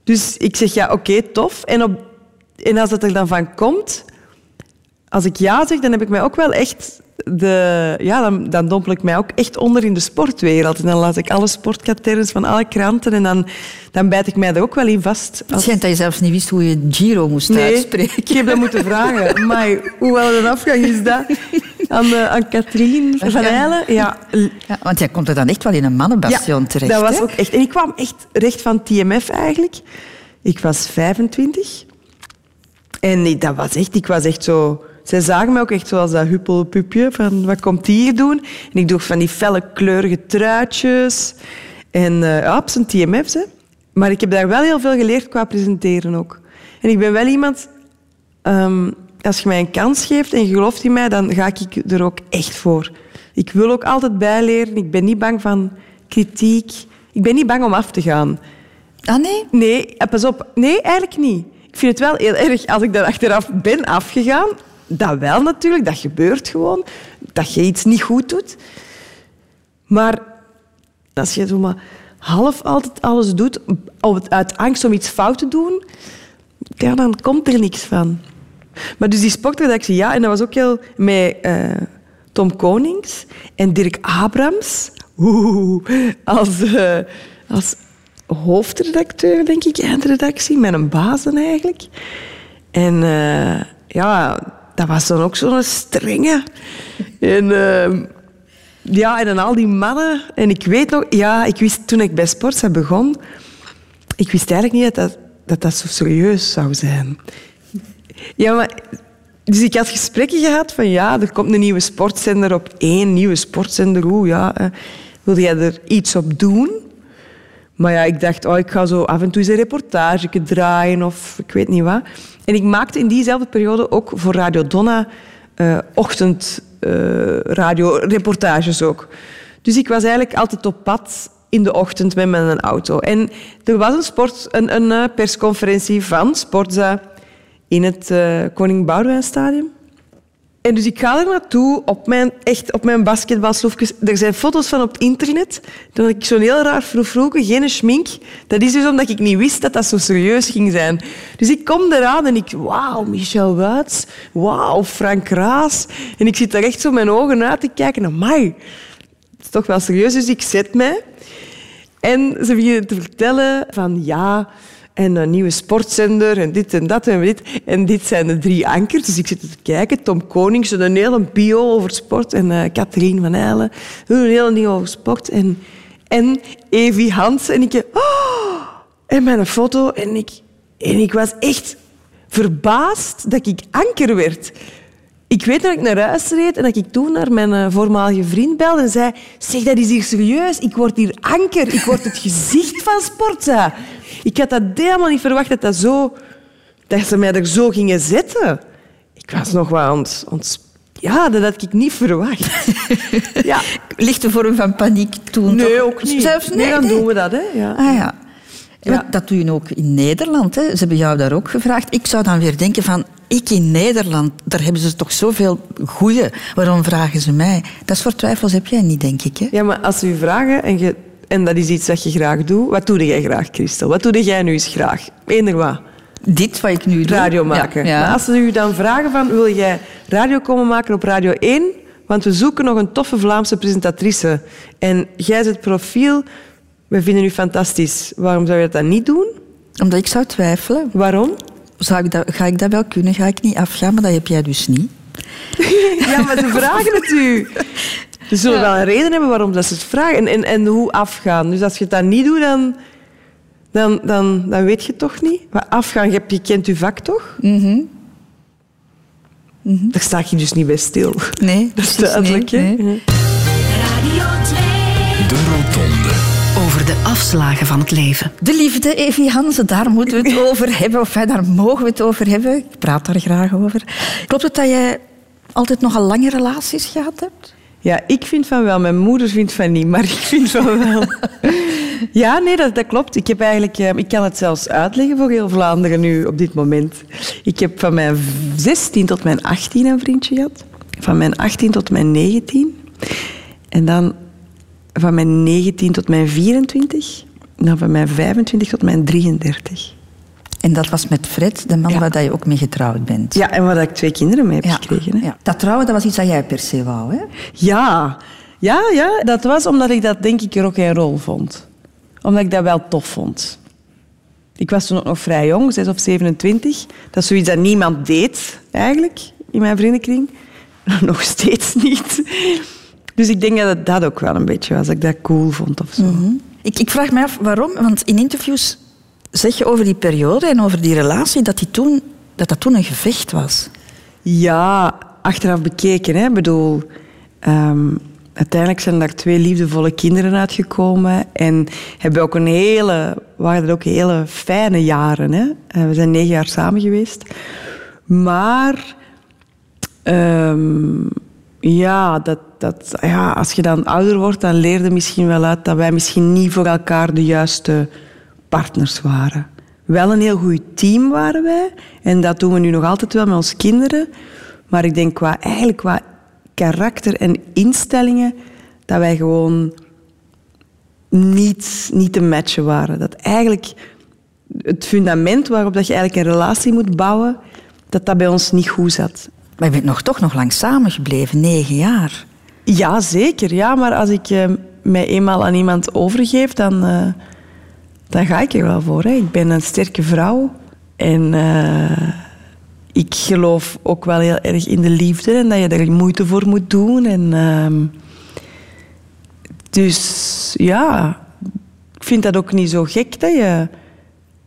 Dus ik zeg, ja, oké, tof. En, op, en als dat er dan van komt, als ik ja zeg, dan heb ik mij ook wel echt... De, ja, dan, dan dompel ik mij ook echt onder in de sportwereld. En dan laat ik alle sportkaterns van alle kranten en dan, dan bijt ik mij er ook wel in vast. Het schijnt dat je zelfs niet wist hoe je Giro moest uitspreken. ik heb dat moeten vragen. Maar hoe wel een afgang is dat? Aan, aan Katrien van. Eilen. Ja, Ja, want jij komt er dan echt wel in een mannenbastion terecht. dat was hè? ook echt... En ik kwam echt recht van TMF eigenlijk. Ik was 25. En dat was echt... Ik was echt zo... Zij zagen me ook echt zoals dat huppelpupje van wat komt die hier doen? En ik droeg van die felle kleurige truitjes. En ja, op zijn TMF's. Hè. Maar ik heb daar wel heel veel geleerd qua presenteren ook. En ik ben wel iemand... ehm, als je mij een kans geeft en je gelooft in mij, dan ga ik er ook echt voor. Ik wil ook altijd bijleren. Ik ben niet bang van kritiek. Ik ben niet bang om af te gaan. Ah nee? Nee, eh, pas op. Nee, eigenlijk niet. Ik vind het wel heel erg als ik daar achteraf ben afgegaan. Dat wel natuurlijk, dat gebeurt gewoon. Dat je iets niet goed doet. Maar als je zo maar half altijd alles doet, uit angst om iets fout te doen, ja, dan komt er niks van. Maar dus die sportredactie, ja, en dat was ook heel met eh, Tom Konings en Dirk Abrams. Oeh, als, eh, als hoofdredacteur, denk ik, eindredactie, met een dan eigenlijk. En eh, ja, dat was dan ook zo'n strenge. En ehm, ja, en dan al die mannen. En ik weet nog, ja, ik wist toen ik bij Sportsa begon, ik wist eigenlijk niet dat dat, dat, dat zo serieus zou zijn. Ja, maar... Dus ik had gesprekken gehad van ja, er komt een nieuwe sportzender op één, nieuwe sportzender. Oeh, ja, eh, wil jij er iets op doen? Maar ja, ik dacht, oh, ik ga zo af en toe eens een reportage draaien of ik weet niet wat. En ik maakte in diezelfde periode ook voor Radio Donna eh ochtend eh, ook. Dus ik was eigenlijk altijd op pad in de ochtend met mijn auto. En er was een, sport, een, een eh, persconferentie van Sportza in het eh, Koning Boudewijnstadion. En dus ik ga er naartoe op mijn, echt op mijn basketbalsloefjes. Er zijn foto's van op het internet. Had ik zo'n heel raar vroeg geen schmink. Dat is dus omdat ik niet wist dat dat zo serieus ging zijn. Dus ik kom eraan en ik... Wauw, Michel Wuits. Wauw, Frank Raas. En ik zit daar echt zo mijn ogen uit te kijken. Amai, het is toch wel serieus. Dus ik zet mij. En ze beginnen te vertellen van... Ja, en een nieuwe sportzender en dit en dat en dit. En dit zijn de drie ankers. Dus ik zit te kijken. Tom Konings, een hele bio over sport. En uh, Katrien van Eilen, een hele ding over sport. En, en Evie Hans. En ik... Oh, en mijn foto. En ik, en ik was echt verbaasd dat ik anker werd. Ik weet dat ik naar huis reed en dat ik toen naar mijn uh, voormalige vriend belde en zei zeg, dat is hier serieus. Ik word hier anker. Ik word het gezicht van Sportza. Ik had dat helemaal niet verwacht dat, dat, zo, dat ze mij er zo gingen zetten. Ik was nog wel ont, ont ja, dat had ik niet verwacht. ja. Lichte vorm van paniek toen? Nee, toch? ook niet. Zelfs, nee, dan doen we dat. Hè. Ja. Ah, ja. Ja. Dat doe je ook in Nederland. Hè. Ze hebben jou daar ook gevraagd. Ik zou dan weer denken van, ik in Nederland, daar hebben ze toch zoveel goeie. Waarom vragen ze mij? Dat soort twijfels heb jij niet, denk ik. Hè? Ja, maar als ze u vragen en, je, en dat is iets dat je graag doet, wat doe jij graag, Christel? Wat doe jij nu eens graag? Eender wat. Dit wat ik nu doe? Radio maken. Ja, ja. Maar als ze u dan vragen van, wil jij radio komen maken op Radio 1? Want we zoeken nog een toffe Vlaamse presentatrice. En jij zet profiel we vinden u fantastisch. Waarom zou je dat dan niet doen? Omdat ik zou twijfelen. Waarom? Zou ik dat, ga ik dat wel kunnen? Ga ik niet afgaan? Maar dat heb jij dus niet. ja, maar ze vragen het u. Ze zullen ja. wel een reden hebben waarom dat ze het vragen. En, en, en hoe afgaan. Dus als je het dan niet doet, dan, dan, dan, dan weet je het toch niet. Maar afgaan, je, je kent je vak toch? Mm -hmm. Mm -hmm. Daar sta je dus niet bij stil. Nee, dat is duidelijk. Nee, nee. Radio 2. De Rotonde over de afslagen van het leven. De liefde, Evie Hansen, daar moeten we het over hebben. Of daar mogen we het over hebben. Ik praat daar graag over. Klopt het dat jij altijd nogal lange relaties gehad hebt? Ja, ik vind van wel. Mijn moeder vindt van niet, maar ik vind van wel. ja, nee, dat, dat klopt. Ik, heb eigenlijk, ik kan het zelfs uitleggen voor heel Vlaanderen nu op dit moment. Ik heb van mijn 16 tot mijn 18 een vriendje gehad. Van mijn 18 tot mijn 19. En dan van mijn 19 tot mijn 24. Dan van mijn 25 tot mijn 33. En dat was met Fred, de man ja. waar je ook mee getrouwd bent. Ja, en waar ik twee kinderen mee heb ja. gekregen. Hè. Ja. Dat trouwen, dat was iets dat jij per se wou, hè? Ja. Ja, ja, dat was omdat ik dat denk ik rock en roll vond. Omdat ik dat wel tof vond. Ik was toen ook nog vrij jong, 6 of 27. Dat is zoiets dat niemand deed, eigenlijk, in mijn vriendenkring. Nog steeds niet. Dus ik denk dat het dat ook wel een beetje was, dat ik dat cool vond of zo. Mm -hmm. ik, ik vraag me af waarom, want in interviews zeg je over die periode en over die relatie dat die toen, dat, dat toen een gevecht was. Ja, achteraf bekeken. Hè. Ik bedoel, um, uiteindelijk zijn daar twee liefdevolle kinderen uitgekomen. En hebben ook een hele, waren er ook hele fijne jaren. Hè. We zijn negen jaar samen geweest. Maar um, ja, dat, dat, ja, als je dan ouder wordt, dan leer je misschien wel uit dat wij misschien niet voor elkaar de juiste partners waren. Wel een heel goed team waren wij. En dat doen we nu nog altijd wel met onze kinderen. Maar ik denk qua, eigenlijk qua karakter en instellingen, dat wij gewoon niet, niet te matchen waren. Dat eigenlijk het fundament waarop dat je eigenlijk een relatie moet bouwen, dat dat bij ons niet goed zat. Maar je bent nog, toch nog lang samengebleven, negen jaar. Ja, zeker. Ja, maar als ik uh, mij eenmaal aan iemand overgeef, dan, uh, dan ga ik er wel voor. Hè. Ik ben een sterke vrouw. En uh, ik geloof ook wel heel erg in de liefde en dat je er moeite voor moet doen. En, ehm, dus ja, ik vind dat ook niet zo gek dat je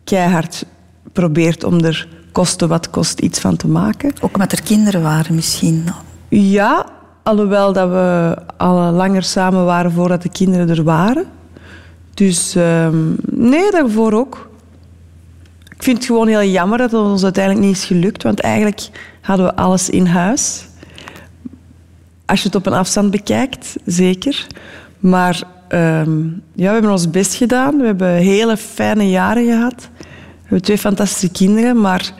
keihard probeert om er koste wat kost iets van te maken. Ook met er kinderen waren misschien? Ja, alhoewel dat we al langer samen waren voordat de kinderen er waren. Dus um, nee, daarvoor ook. Ik vind het gewoon heel jammer dat het ons uiteindelijk niet is gelukt, want eigenlijk hadden we alles in huis. Als je het op een afstand bekijkt, zeker. Maar um, ja, we hebben ons best gedaan. We hebben hele fijne jaren gehad. We hebben twee fantastische kinderen, maar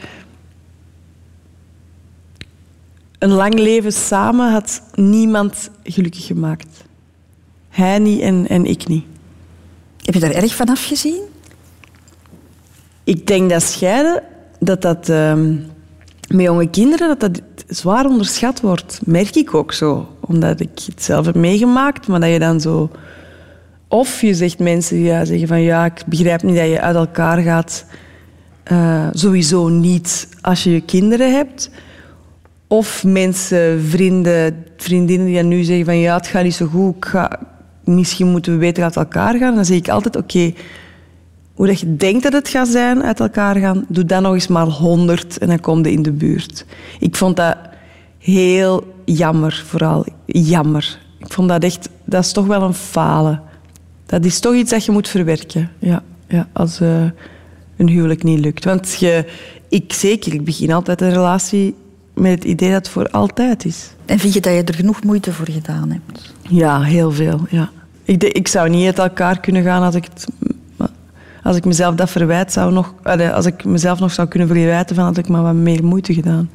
een lang leven samen had niemand gelukkig gemaakt. Hij niet en, en ik niet. Heb je daar erg van afgezien? Ik denk dat scheiden, dat dat ehm, met jonge kinderen dat dat zwaar onderschat wordt. Merk ik ook zo. Omdat ik het zelf heb meegemaakt, maar dat je dan zo... Of je zegt mensen die ja, zeggen van ja, ik begrijp niet dat je uit elkaar gaat. Eh, sowieso niet als je je kinderen hebt. Of mensen, vrienden, vriendinnen die dan nu zeggen van ja, het gaat niet zo goed, ik ga, misschien moeten we beter uit elkaar gaan. Dan zeg ik altijd, oké, hoe dat je denkt dat het gaat zijn, uit elkaar gaan, doe dan nog eens maar honderd en dan kom je in de buurt. Ik vond dat heel jammer, vooral jammer. Ik vond dat echt, dat is toch wel een falen. Dat is toch iets dat je moet verwerken, ja, ja, als eh, een huwelijk niet lukt. Want je, ik zeker, ik begin altijd een relatie met het idee dat het voor altijd is. En vind je dat je er genoeg moeite voor gedaan hebt? Ja, heel veel. Ja. Ik, de- ik zou niet uit elkaar kunnen gaan als ik, het, als ik mezelf dat verwijt zou nog, als ik mezelf nog zou kunnen verwijten van had ik maar wat meer moeite gedaan.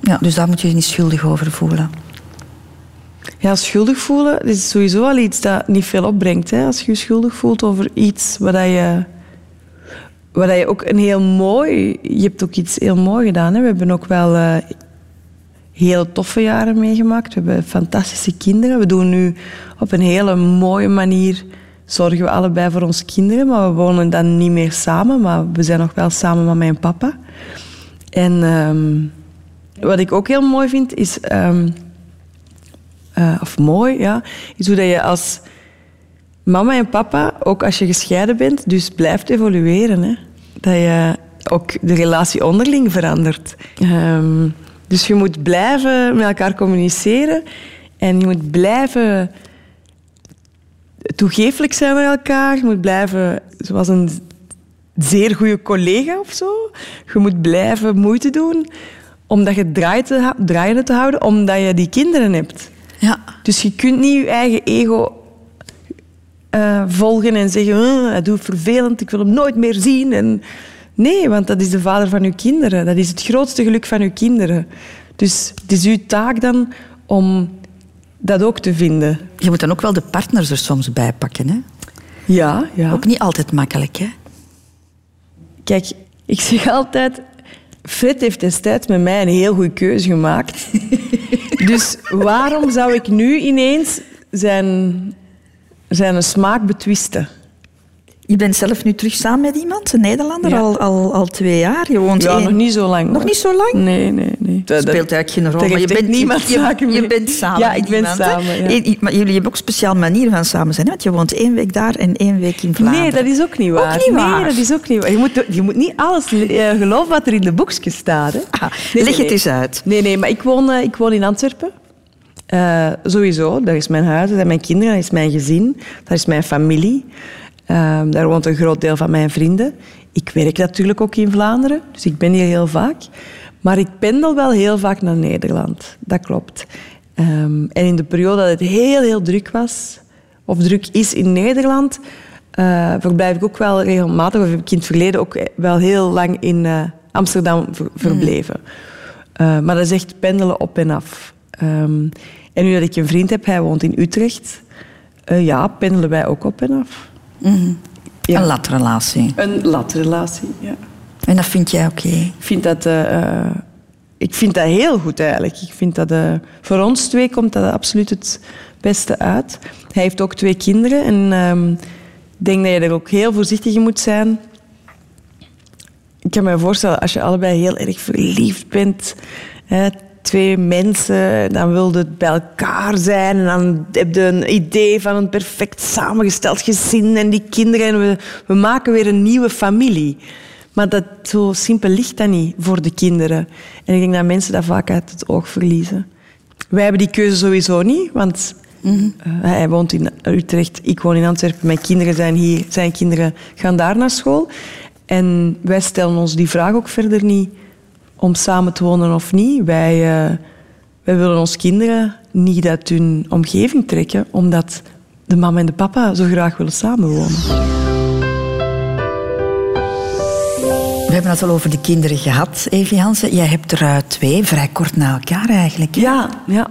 Ja, dus daar moet je je niet schuldig over voelen. Ja, schuldig voelen is sowieso al iets dat niet veel opbrengt. Hè? Als je je schuldig voelt over iets wat je, wat je ook een heel mooi... Je hebt ook iets heel mooi gedaan. Hè? We hebben ook wel eh, hele toffe jaren meegemaakt. We hebben fantastische kinderen. We doen nu op een hele mooie manier... Zorgen we allebei voor onze kinderen, maar we wonen dan niet meer samen. Maar we zijn nog wel samen met mijn papa. En ehm, wat ik ook heel mooi vind, is... ehm, eh, of mooi, ja, is hoe dat je als mama en papa, ook als je gescheiden bent, dus blijft evolueren. Hè? Dat je ook de relatie onderling verandert. Ehm, dus je moet blijven met elkaar communiceren en je moet blijven toegeeflijk zijn met elkaar. Je moet blijven zoals een zeer goede collega of zo. Je moet blijven moeite doen omdat je draait te, hou- draaiende te houden, omdat je die kinderen hebt. Ja. Dus je kunt niet je eigen ego eh, volgen en zeggen, "Eh, hij doet vervelend, ik wil hem nooit meer zien. En nee, want dat is de vader van uw kinderen. Dat is het grootste geluk van uw kinderen. Dus het is uw taak dan om dat ook te vinden. Je moet dan ook wel de partners er soms bij pakken. Hè? Ja, ja. Ook niet altijd makkelijk. Hè? Kijk, ik zeg altijd... Fred heeft destijds met mij een heel goede keuze gemaakt. dus waarom zou ik nu ineens zijn, zijn smaak betwisten? Je bent zelf nu terug samen met iemand, een Nederlander, Ja. al, al, al twee jaar. Je woont Ja, één- nog niet zo lang. Nog niet zo lang? Nee, nee, nee. Dat speelt eigenlijk geen rol. maar je bent, niemand je, je bent samen Ja, met ik ben iemand, hè? samen, ja. Maar jullie hebben ook een speciale manier van samen zijn. Hè? Want je woont één week daar en één week in Vlaanderen. Nee, dat is ook niet waar. niet waar. Nee, dat is ook niet waar. Je moet, je moet niet alles eh, geloven wat er in de boekjes staat. Hè. Ah, Nee, leg nee, het eens uit. Nee, nee, maar ik woon, eh, ik woon in Antwerpen. Eh, sowieso, dat is mijn huis, dat zijn mijn kinderen, dat is mijn gezin, dat is mijn familie. Eh, daar woont een groot deel van mijn vrienden. Ik werk natuurlijk ook in Vlaanderen, dus ik ben hier heel vaak. Maar ik pendel wel heel vaak naar Nederland, dat klopt. Ehm, en in de periode dat het heel, heel druk was, of druk is in Nederland, eh, verblijf ik ook wel regelmatig, of heb ik in het verleden ook wel heel lang in eh, Amsterdam ver- verbleven. Eh, maar dat is echt pendelen op en af. Ehm, en nu dat ik een vriend heb, hij woont in Utrecht, eh, ja, pendelen wij ook op en af. Ja. Een latrelatie. Een latrelatie, ja. En dat vind jij oké? Ik vind dat, eh, eh, ik vind dat heel goed eigenlijk. Ik vind dat, voor ons twee komt dat absoluut het beste uit. Hij heeft ook twee kinderen en ehm, ik denk dat je er ook heel voorzichtig in moet zijn. Ik kan me voorstellen, als je allebei heel erg verliefd bent, hè, twee mensen, dan wil je bij elkaar zijn en dan heb je een idee van een perfect samengesteld gezin en die kinderen en we, we maken weer een nieuwe familie. Maar dat, zo simpel ligt dat niet voor de kinderen. En ik denk dat mensen dat vaak uit het oog verliezen. Wij hebben die keuze sowieso niet, want eh, hij woont in Utrecht, ik woon in Antwerpen, mijn kinderen zijn hier, zijn kinderen gaan daar naar school. En wij stellen ons die vraag ook verder niet om samen te wonen of niet. Wij, eh, wij willen onze kinderen niet uit hun omgeving trekken, omdat de mama en de papa zo graag willen samenwonen. We hebben het al over de kinderen gehad, Evie Hansen. Jij hebt er eh, twee, vrij kort na elkaar eigenlijk. hè? Ja, ja.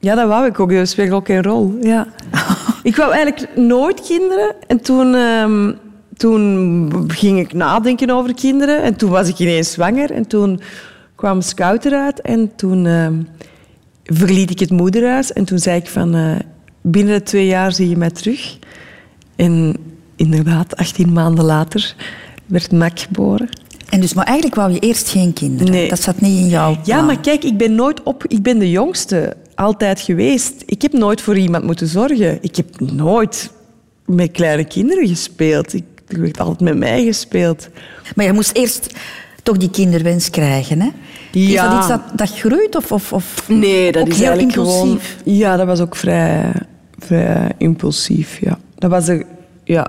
Ja, dat wou ik ook. Dat speelde ook een rol. Ja. ik wou eigenlijk nooit kinderen. En toen, ehm, toen ging ik nadenken over kinderen. En toen was ik ineens zwanger. En toen kwam Scout eruit. En toen ehm, verliet ik het moederhuis. En toen zei ik van... eh, binnen de twee jaar zie je mij terug. En inderdaad, 18 maanden later werd Mac geboren. En dus, maar eigenlijk wou je eerst geen kinderen. Nee. Dat zat niet in jouw Ja, maar kijk, ik ben nooit op... Ik ben de jongste altijd geweest. Ik heb nooit voor iemand moeten zorgen. Ik heb nooit met kleine kinderen gespeeld. Ik, er werd altijd met mij gespeeld. Maar je moest eerst toch die kinderwens krijgen, hè? Is dat iets dat, dat groeit of, of, of Nee, dat is heel eigenlijk impulsief? gewoon... Ja, dat was ook vrij, vrij impulsief, ja. Dat was er... Ja,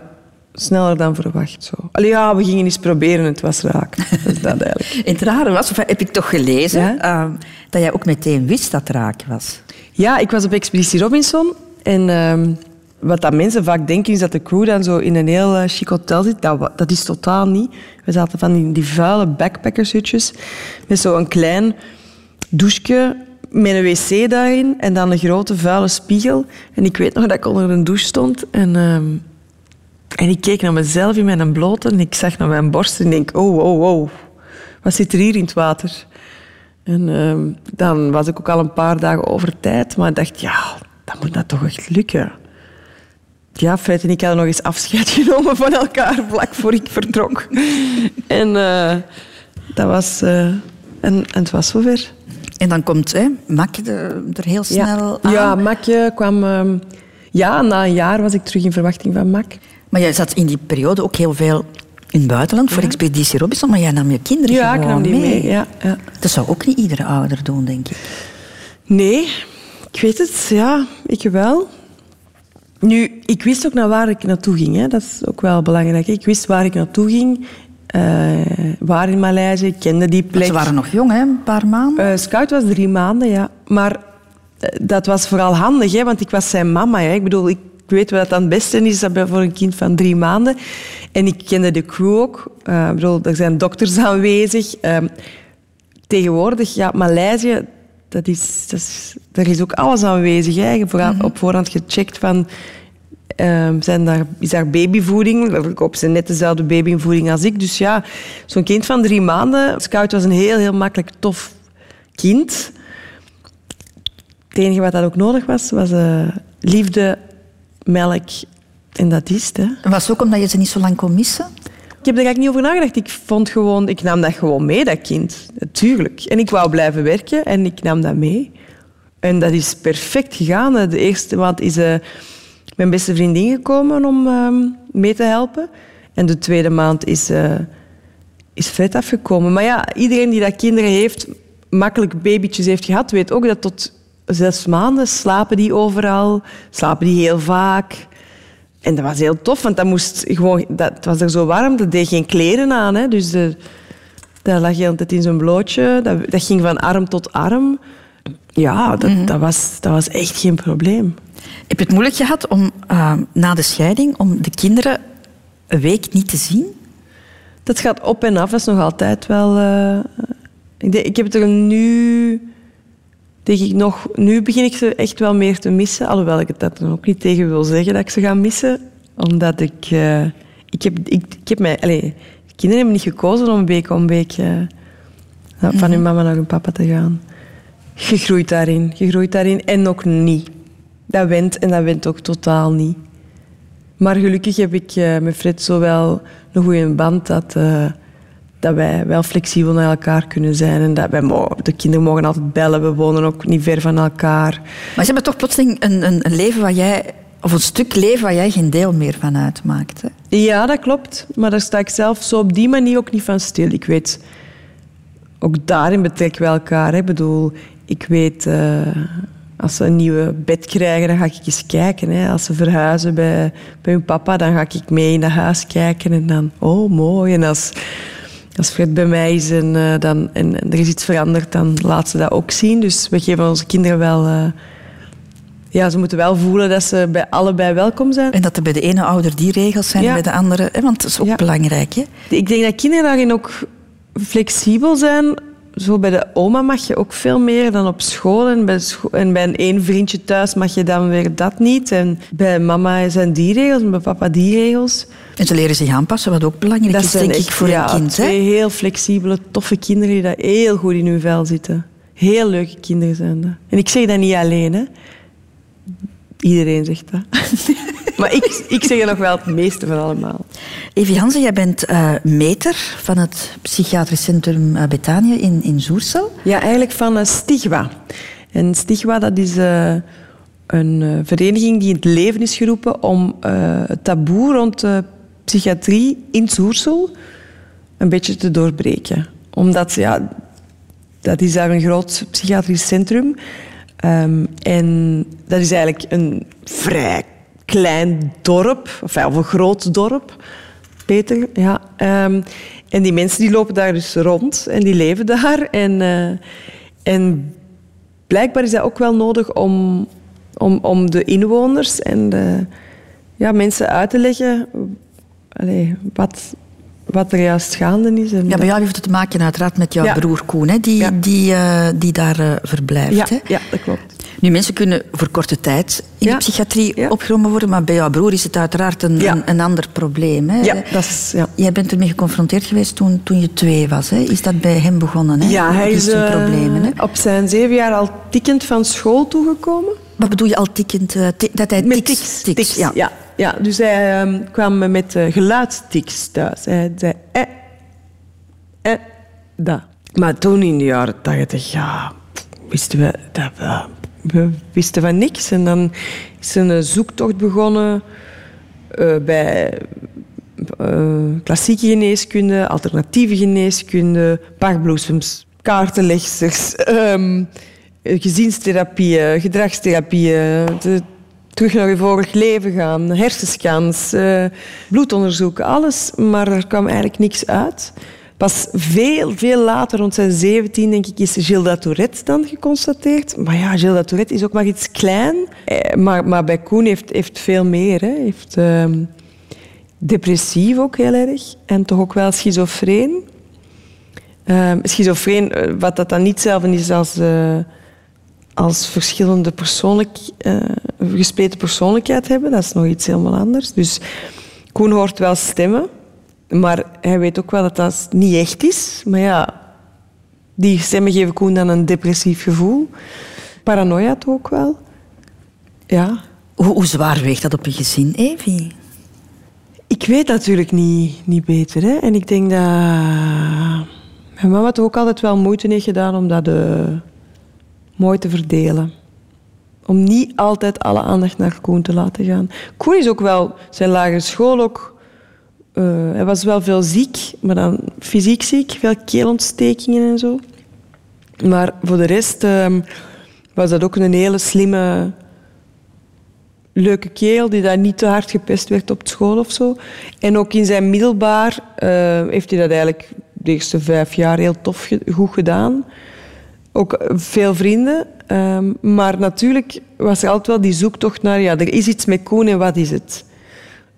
sneller dan verwacht, zo. Allee, ja, we gingen eens proberen, het was raak. Dat is dat eigenlijk. En het rare was, of heb ik toch gelezen, Ja? ehm, dat jij ook meteen wist dat het raak was. Ja, ik was op Expeditie Robinson. En ehm, wat dat mensen vaak denken, is dat de crew dan zo in een heel eh, chic hotel zit. Dat, dat is totaal niet. We zaten van die, die vuile backpackershutjes met zo'n klein douche met een wc daarin en dan een grote vuile spiegel. En ik weet nog dat ik onder een douche stond en, ehm, en ik keek naar mezelf in mijn blote en ik zag naar mijn borst en denk, oh, oh, oh, wat zit er hier in het water? En ehm, dan was ik ook al een paar dagen over tijd, maar ik dacht, ja, dan moet dat toch echt lukken. Ja, Fred en ik hadden nog eens afscheid genomen van elkaar vlak voor ik vertrok. en eh, dat was... eh, en, en het was zover. En dan komt hè, Mak er, er heel snel aan. Ja, Makje kwam... ehm, ja, na een jaar was ik terug in verwachting van Mak. Maar jij zat in die periode ook heel veel in het buitenland voor Expeditie Robinson, maar jij nam je kinderen Ja, ik nam die mee. Ja, ja. Dat zou ook niet iedere ouder doen, denk ik. Nee, ik weet het. Ja, ik wel. Nu, ik wist ook naar waar ik naartoe ging. Hè. Dat is ook wel belangrijk. Ik wist waar ik naartoe ging. eh, waar in Maleisië. Ik kende die plek. Ze waren nog jong, hè? een paar maanden. Eh, Scout was drie maanden, ja. Maar eh, dat was vooral handig, hè, want ik was zijn mama. Hè. Ik bedoel, ik weet wat het beste is dat voor een kind van drie maanden. En ik kende de crew ook. Ik bedoel, er zijn dokters aanwezig. Ehm, tegenwoordig, ja, Maleisië, dat is, dat is, daar is ook alles aanwezig. Hè. Vooral op voorhand gecheckt van... ehm, zijn daar, is daar babyvoeding? Ik koop ze net dezelfde babyvoeding als ik. Dus ja, zo'n kind van drie maanden... Scout was een heel, heel makkelijk tof kind. Het enige wat dat ook nodig was, was eh, liefde, melk en dat is het. Hè. En was het ook omdat je ze niet zo lang kon missen? Ik heb er eigenlijk niet over nagedacht. Ik vond gewoon, ik nam dat gewoon mee, dat kind. Tuurlijk. En ik wou blijven werken en ik nam dat mee. En dat is perfect gegaan. De eerste maand is eh, mijn beste vriendin gekomen om ehm, mee te helpen. En de tweede maand is, eh, is Fred afgekomen. Maar ja, iedereen die dat kinderen heeft, makkelijk babytjes heeft gehad, weet ook dat tot zes maanden slapen die overal, slapen die heel vaak. En dat was heel tof, want dat, moest gewoon, dat het was er zo warm, dat deed geen kleren aan. Hè. Dus de, dat lag je altijd in zo'n blootje. Dat, dat ging van arm tot arm. Ja, dat, dat, was, dat was echt geen probleem. Heb je het moeilijk gehad om eh, na de scheiding om de kinderen een week niet te zien? Dat gaat op en af, dat is nog altijd wel... eh, ik, denk- ik heb het er nu... Denk ik nog, nu begin ik ze echt wel meer te missen. Alhoewel ik het dat dan ook niet tegen wil zeggen dat ik ze ga missen. Omdat ik... eh, ik, heb, ik, ik heb mij... Allez, de kinderen hebben niet gekozen om week om week van hun mama naar hun papa te gaan. Je groeit daarin. Je groeit daarin. En ook niet. Dat went en dat went ook totaal niet. Maar gelukkig heb ik eh, met Fred zo wel een goede band dat, eh, dat wij wel flexibel naar elkaar kunnen zijn. En dat wij de kinderen mogen altijd bellen. We wonen ook niet ver van elkaar. Maar ze hebben toch plotseling een, een, een leven waar jij, of een stuk leven waar jij geen deel meer van uitmaakt. Hè? Ja, dat klopt. Maar daar sta ik zelf zo op die manier ook niet van stil. Ik weet, ook daarin betrekken we elkaar. hè. Ik bedoel, ik weet, eh, als ze een nieuwe bed krijgen, dan ga ik eens kijken. Hè. Als ze verhuizen bij, bij hun papa, dan ga ik mee in dat huis kijken. En dan, oh, mooi. En als, als Fred bij mij is en, eh, dan, en, en er is iets veranderd, dan laat ze dat ook zien. Dus we geven onze kinderen wel... eh, ja, ze moeten wel voelen dat ze bij allebei welkom zijn. En dat er bij de ene ouder die regels zijn Ja. en bij de andere... Hè, want dat is ook Ja. belangrijk. Hè? Ik denk dat kinderen daarin ook flexibel zijn. Zo bij de oma mag je ook veel meer dan op school. En bij, scho- en bij een één vriendje thuis mag je dan weer dat niet. En bij mama zijn die regels en bij papa die regels. En ze leren zich aanpassen, wat ook belangrijk is, denk ik, voor ja, een kind. Hè? twee heel flexibele, toffe kinderen die daar heel goed in hun vel zitten. Heel leuke kinderen zijn dat. En ik zeg dat niet alleen, hè. Iedereen zegt dat. maar ik, ik zeg nog wel het meeste van allemaal. Evie Hansen, jij bent eh, meter van het psychiatrisch centrum eh, Betania in, in Zoersel. Ja, eigenlijk van eh, Stigwa. En Stigwa, dat is eh, een vereniging die in het leven is geroepen om eh, het taboe rond psychiatrie in Soersel een beetje te doorbreken. Omdat, ja, dat is daar een groot psychiatrisch centrum. Ehm, en dat is eigenlijk een vrij klein dorp, of, een groot dorp, Peter. Ja. Ehm, en die mensen die lopen daar dus rond en die leven daar. En, eh, en blijkbaar is dat ook wel nodig om, om, om de inwoners en de ja, mensen uit te leggen wat, wat er juist gaande is. En Ja, bij jou heeft het te maken uiteraard met jouw Ja. broer Koen, hè, die, Ja. die, eh, die daar eh, verblijft. ja, Hè? ja, dat klopt. Nu, mensen kunnen voor korte tijd in Ja. de psychiatrie Ja. opgenomen worden, maar bij jouw broer is het uiteraard een, Ja. een, een ander probleem. Hè? Ja, dat is... Ja. Jij bent ermee geconfronteerd geweest toen, toen je twee was. Hè? Is dat bij hem begonnen? Hè? Ja, hij is eh, problemen. Hè? op zijn zeven jaar al tikkend van school toegekomen. Wat bedoel je al tikkend? eh, dat hij Met tics, ja. ja. ja. dus hij ehm, kwam met uh, geluidstics thuis. Hij zei eh, eh, dat. Maar toen in de jaren tachtig, ja, wisten we dat we, we wisten van niks. En dan is een zoektocht begonnen eh, bij eh, klassieke geneeskunde, alternatieve geneeskunde, paardbloesems, kaartenlegsters, ehm, gezinstherapieën, gedragstherapieën, terug naar je vorig leven gaan, hersenscans, eh, bloedonderzoek, alles. Maar er kwam eigenlijk niks uit. Pas veel, veel later, rond zijn 17, denk ik, is Gilda Tourette dan geconstateerd. Maar ja, Gilda Tourette is ook maar iets klein. Eh, maar, maar bij Koen heeft, heeft veel meer. Hè. Heeft ehm, depressief ook heel erg. En toch ook wel schizofreen. Ehm schizofreen, eh, wat dat dan niet hetzelfde is als, eh, als verschillende persoonlijk, gespleten persoonlijkheid hebben. Dat is nog iets helemaal anders. Dus Koen hoort wel stemmen, maar hij weet ook wel dat dat niet echt is. Maar ja, die stemmen geven Koen dan een depressief gevoel. Paranoia ook wel. Ja, Hoe, hoe zwaar weegt dat op je gezin, Evie? Ik weet natuurlijk niet, niet beter. Hè? En ik denk dat mijn mama toch ook altijd wel moeite heeft gedaan om dat eh, mooi te verdelen. Om niet altijd alle aandacht naar Koen te laten gaan. Koen is ook wel zijn lagere school ook. Eh, hij was wel veel ziek, maar dan fysiek ziek, veel keelontstekingen en zo. Maar voor de rest ehm, was dat ook een hele slimme, leuke kerel die daar niet te hard gepest werd op school of zo. En ook in zijn middelbaar eh, heeft hij dat eigenlijk de eerste vijf jaar heel tof goed gedaan. Ook veel vrienden. ehm, maar natuurlijk was er altijd wel die zoektocht naar... Ja, er is iets met Koen en wat is het?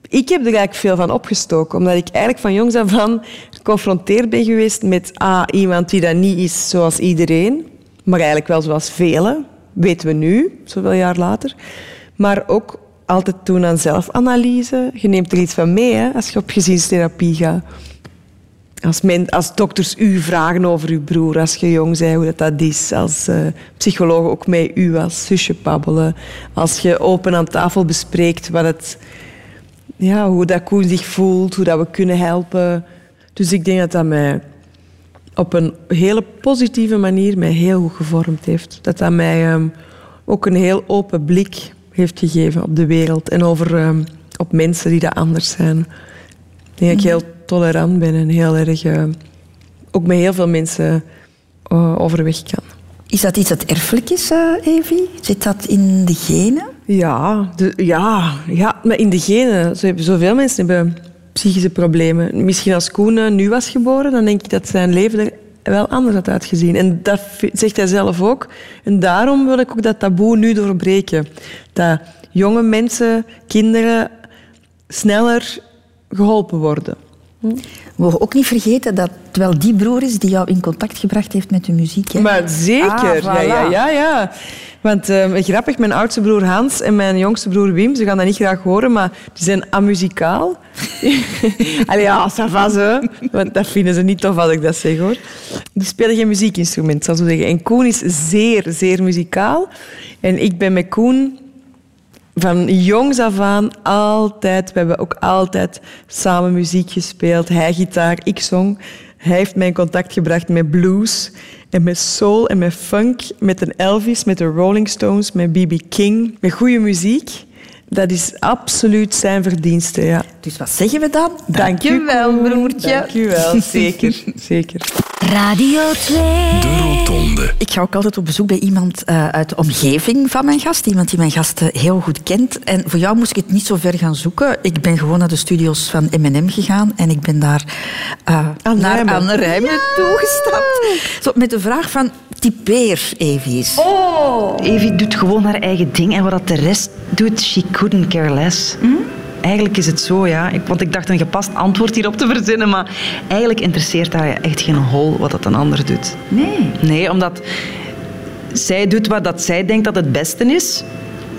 Ik heb er veel van opgestoken, omdat ik eigenlijk van jongs af aan geconfronteerd ben geweest met A, iemand die dat niet is zoals iedereen, maar eigenlijk wel zoals velen, weten we nu, zoveel jaar later. Maar ook altijd doen aan zelfanalyse. Je neemt er iets van mee als je op gezinstherapie gaat. Als, men, als dokters u vragen over uw broer als je jong bent, hoe dat, dat is. Als eh psychologen ook met u als zusje babbelen. Als je open aan tafel bespreekt wat het, ja, hoe dat Koen zich voelt, hoe dat we kunnen helpen. Dus ik denk dat dat mij op een hele positieve manier mij heel goed gevormd heeft. Dat dat mij ehm, ook een heel open blik heeft gegeven op de wereld en over, ehm, op mensen die dat anders zijn. Ik denk dat ik heel tolerant ben en heel erg eh, ook met heel veel mensen eh, overweg kan. Is dat iets dat erfelijk is, eh, Evie? Zit dat in de genen? Ja, ja, ja, maar in de genen. Zo zoveel mensen hebben psychische problemen. Misschien als Koen nu was geboren, dan denk ik dat zijn leven er wel anders had uitgezien. En dat zegt hij zelf ook. En daarom wil ik ook dat taboe nu doorbreken. Dat jonge mensen, kinderen, sneller geholpen worden. We mogen ook niet vergeten dat het wel die broer is die jou in contact gebracht heeft met de muziek. Hè? Maar zeker, Ah, ja, voilà. ja, ja, ja. Want eh, grappig, mijn oudste broer Hans en mijn jongste broer Wim, ze gaan dat niet graag horen, maar die zijn amuzikaal. Allee, ja, ça va zo. Want dat vinden ze niet tof als ik dat zeg, hoor. Die spelen geen muziekinstrument, zal ik zeggen. En Koen is zeer, zeer muzikaal. En ik ben met Koen van jongs af aan altijd, we hebben ook altijd samen muziek gespeeld. Hij gitaar, ik zong. Hij heeft mij in contact gebracht met blues en met soul en met funk, met een Elvis, met de Rolling Stones, met B.B. King, met goede muziek. Dat is absoluut zijn verdienste, ja. Dus wat zeggen we dan? Dank u wel, broertje. Dank u wel, zeker, zeker. Radio 2. De Rotonde. Ik ga ook altijd op bezoek bij iemand eh, uit de omgeving van mijn gast. Iemand die mijn gasten heel goed kent. En voor jou moest ik het niet zo ver gaan zoeken. Ik ben gewoon naar de studio's van M&M gegaan. En ik ben daar eh, naar Rijmen. Anne Rijmen toegestapt. Zo, met de vraag van, typeer even eens. Evie doet gewoon haar eigen ding en wat dat de rest doet, she couldn't care less. Eigenlijk is het zo, ja. Ik, want ik dacht een gepast antwoord hierop te verzinnen, maar eigenlijk interesseert haar echt geen hol wat dat een ander doet. Nee. Nee, omdat zij doet wat dat zij denkt dat het beste is.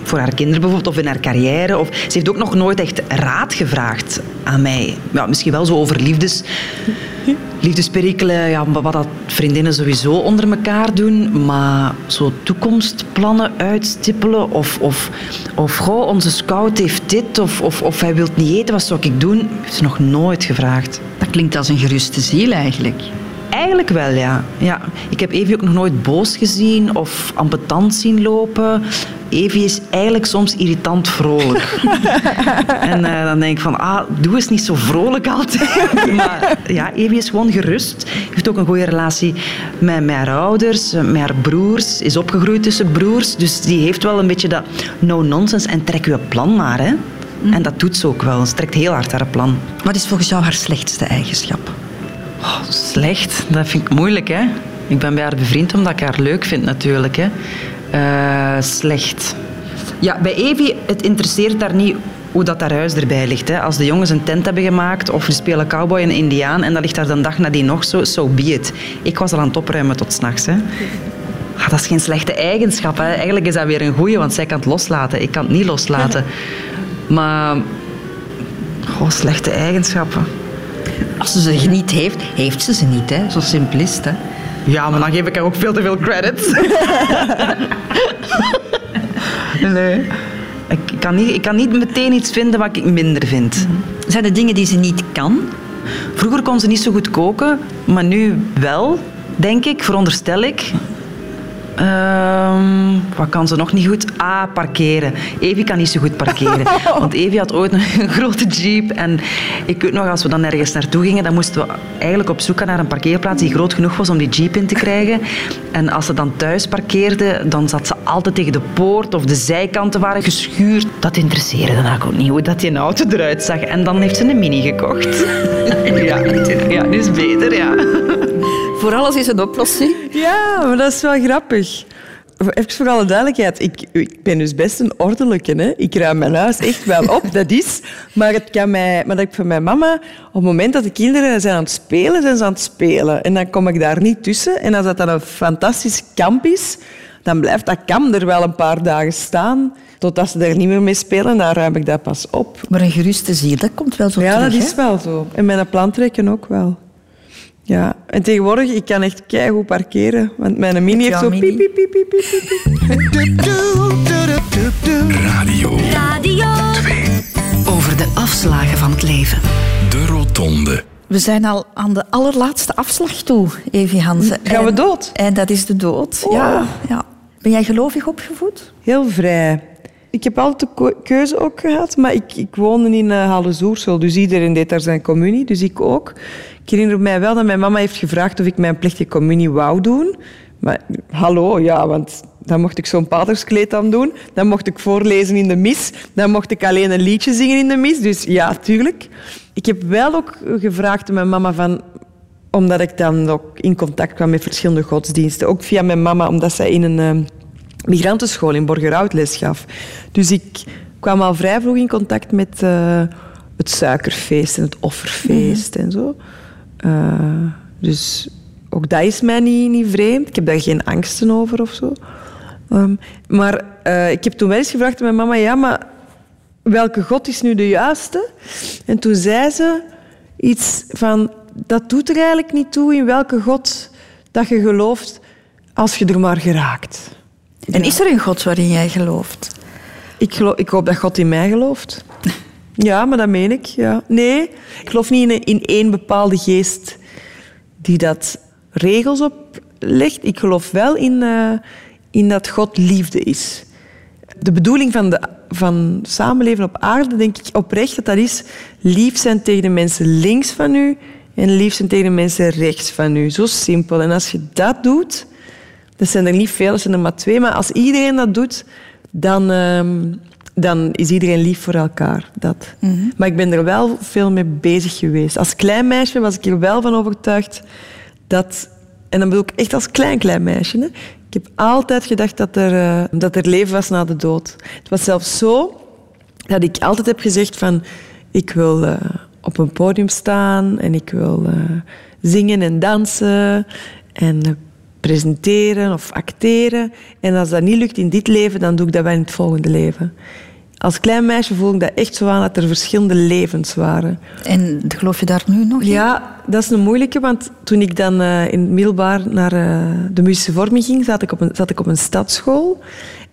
Voor haar kinderen bijvoorbeeld, of in haar carrière. Of, ze heeft ook nog nooit echt raad gevraagd aan mij. Ja, misschien wel zo over liefdes, liefdesperikelen, ja, wat dat vriendinnen sowieso onder elkaar doen. Maar zo toekomstplannen uitstippelen. Of, of, of goh, onze scout heeft dit. Of, of, of hij wil niet eten, wat zou ik doen? Heeft ze nog nooit gevraagd. Dat klinkt als een geruste ziel eigenlijk. Eigenlijk wel, ja. ja. Ik heb Evie ook nog nooit boos gezien of ambetant zien lopen. Evie is eigenlijk soms irritant vrolijk. en eh, dan denk ik van, ah, doe eens niet zo vrolijk altijd. maar ja, Evie is gewoon gerust. Heeft ook een goede relatie met, met haar ouders, met haar broers. Is opgegroeid tussen broers. Dus die heeft wel een beetje dat no-nonsense en trek je plan maar, hè. En dat doet ze ook wel. Ze trekt heel hard haar plan. Wat is volgens jou haar slechtste eigenschap? Oh, slecht, dat vind ik moeilijk, hè. Ik ben bij haar bevriend omdat ik haar leuk vind, natuurlijk, hè. Eh, slecht. Ja, bij Evie, het interesseert haar niet hoe dat haar huis erbij ligt. Hè. Als de jongens een tent hebben gemaakt of we spelen cowboy en indiaan en dat ligt daar de dag nadien nog zo, so be it. Ik was al aan het opruimen tot s'nachts. Ah, dat is geen slechte eigenschap. Hè. Eigenlijk is dat weer een goeie, want zij kan het loslaten. Ik kan het niet loslaten. Maar... Oh, slechte eigenschappen. Als ze ze niet heeft, heeft ze ze niet. Hè? Zo simpel is het. Hè? Ja, maar dan geef ik haar ook veel te veel credit. nee. Ik kan, niet, ik kan niet meteen iets vinden wat ik minder vind. Zijn er dingen die ze niet kan? Vroeger kon ze niet zo goed koken, maar nu wel, denk ik, veronderstel ik. Ehm, wat kan ze nog niet goed? Ah, parkeren. Evie kan niet zo goed parkeren. Want Evie had ooit een, grote jeep. En ik weet nog, als we dan ergens naartoe gingen, dan moesten we eigenlijk op zoek gaan naar een parkeerplaats die groot genoeg was om die jeep in te krijgen. En als ze dan thuis parkeerde, dan zat ze altijd tegen de poort of de zijkanten waren geschuurd. Dat interesseerde haar ook niet, hoe dat die auto eruit zag. En dan heeft ze een mini gekocht. ja, ja, nu is beter, ja. Voor alles is een oplossing. Ja, maar dat is wel grappig. Even voor alle duidelijkheid, ik, ik ben dus best een ordelijke. Hè? Ik ruim mijn huis echt wel op, dat is. Maar, het kan mij, maar dat heb ik van mijn mama... Op het moment dat de kinderen zijn aan het spelen, zijn ze aan het spelen. En dan kom ik daar niet tussen. En als dat dan een fantastisch kamp is, dan blijft dat kamp er wel een paar dagen staan. Totdat ze er niet meer mee spelen, dan ruim ik dat pas op. Maar een geruste ziel, dat komt wel zo Ja, terug. dat hè? is wel zo. En mijn plantrekken ook wel. Ja, en tegenwoordig, ik kan echt keigoed parkeren. Want mijn mini heeft zo mini? piep, piep, piep, piep, piep, piep. Radio Radio 2. Over de afslagen van het leven. De Rotonde. We zijn al aan de allerlaatste afslag toe, Evie Hansen. Gaan we En- dood? En dat is de dood, ja, ja. Ben jij gelovig opgevoed? Heel vrij. Ik heb altijd de keuze ook gehad, maar ik, ik woonde in uh, Hallezoersel, dus iedereen deed daar zijn communie, dus ik ook. Ik herinner mij wel dat mijn mama heeft gevraagd of ik mijn plechtige communie wou doen. Maar hallo, ja, want dan mocht ik zo'n paterskleed aan doen, dan mocht ik voorlezen in de mis, dan mocht ik alleen een liedje zingen in de mis, dus ja, tuurlijk. Ik heb wel ook gevraagd aan mijn mama van omdat ik dan ook in contact kwam met verschillende godsdiensten. Ook via mijn mama, omdat zij in een eh, migrantenschool in Borgerhout les gaf. Dus ik kwam al vrij vroeg in contact met eh, het suikerfeest en het offerfeest en zo. Eh, dus ook dat is mij niet, niet vreemd. Ik heb daar geen angsten over of zo. Ehm, maar eh, ik heb toen wel eens gevraagd aan mijn mama, ja, maar welke God is nu de juiste? En toen zei ze iets van, dat doet er eigenlijk niet toe in welke God dat je gelooft, als je er maar geraakt. En is er een God waarin jij gelooft? Ik, geloof, ik hoop dat God in mij gelooft. Ja, maar dat meen ik. Ja. Nee, ik geloof niet in, in één bepaalde geest die dat regels oplegt. Ik geloof wel in, eh, in dat God liefde is. De bedoeling van, de, van samenleven op aarde, denk ik oprecht dat dat is lief zijn tegen de mensen links van u en lief zijn tegen de mensen rechts van u. Zo simpel. En als je dat doet, dat zijn er niet veel, zijn er maar twee, maar als iedereen dat doet, dan, ehm, dan is iedereen lief voor elkaar. Dat. Maar ik ben er wel veel mee bezig geweest. Als klein meisje was ik er wel van overtuigd dat... En dan bedoel ik echt als klein, klein meisje. Hè. Ik heb altijd gedacht dat er, eh, dat er leven was na de dood. Het was zelfs zo dat ik altijd heb gezegd van... Ik wil eh, op een podium staan en ik wil eh, zingen en dansen en presenteren of acteren. En als dat niet lukt in dit leven, dan doe ik dat wel in het volgende leven. Als klein meisje voelde ik dat echt zo aan dat er verschillende levens waren. En geloof je daar nu nog in? Ja, dat is een moeilijke, want toen ik dan eh, in het middelbaar naar eh, de muzische vorming ging, zat ik, op een, zat ik op een stadsschool.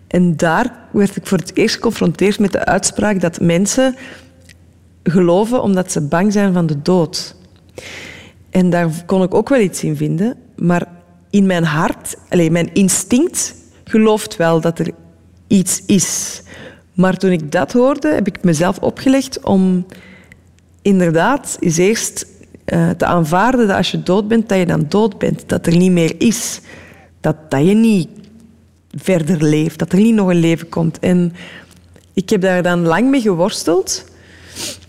En daar werd ik voor het eerst geconfronteerd met de uitspraak dat mensen geloven omdat ze bang zijn van de dood. En daar kon ik ook wel iets in vinden, maar in mijn hart, allez, mijn instinct, gelooft wel dat er iets is. Maar toen ik dat hoorde, heb ik mezelf opgelegd om inderdaad eens eerst eh, te aanvaarden dat als je dood bent, dat je dan dood bent. Dat er niet meer is. Dat, dat je niet verder leeft. Dat er niet nog een leven komt. En ik heb daar dan lang mee geworsteld.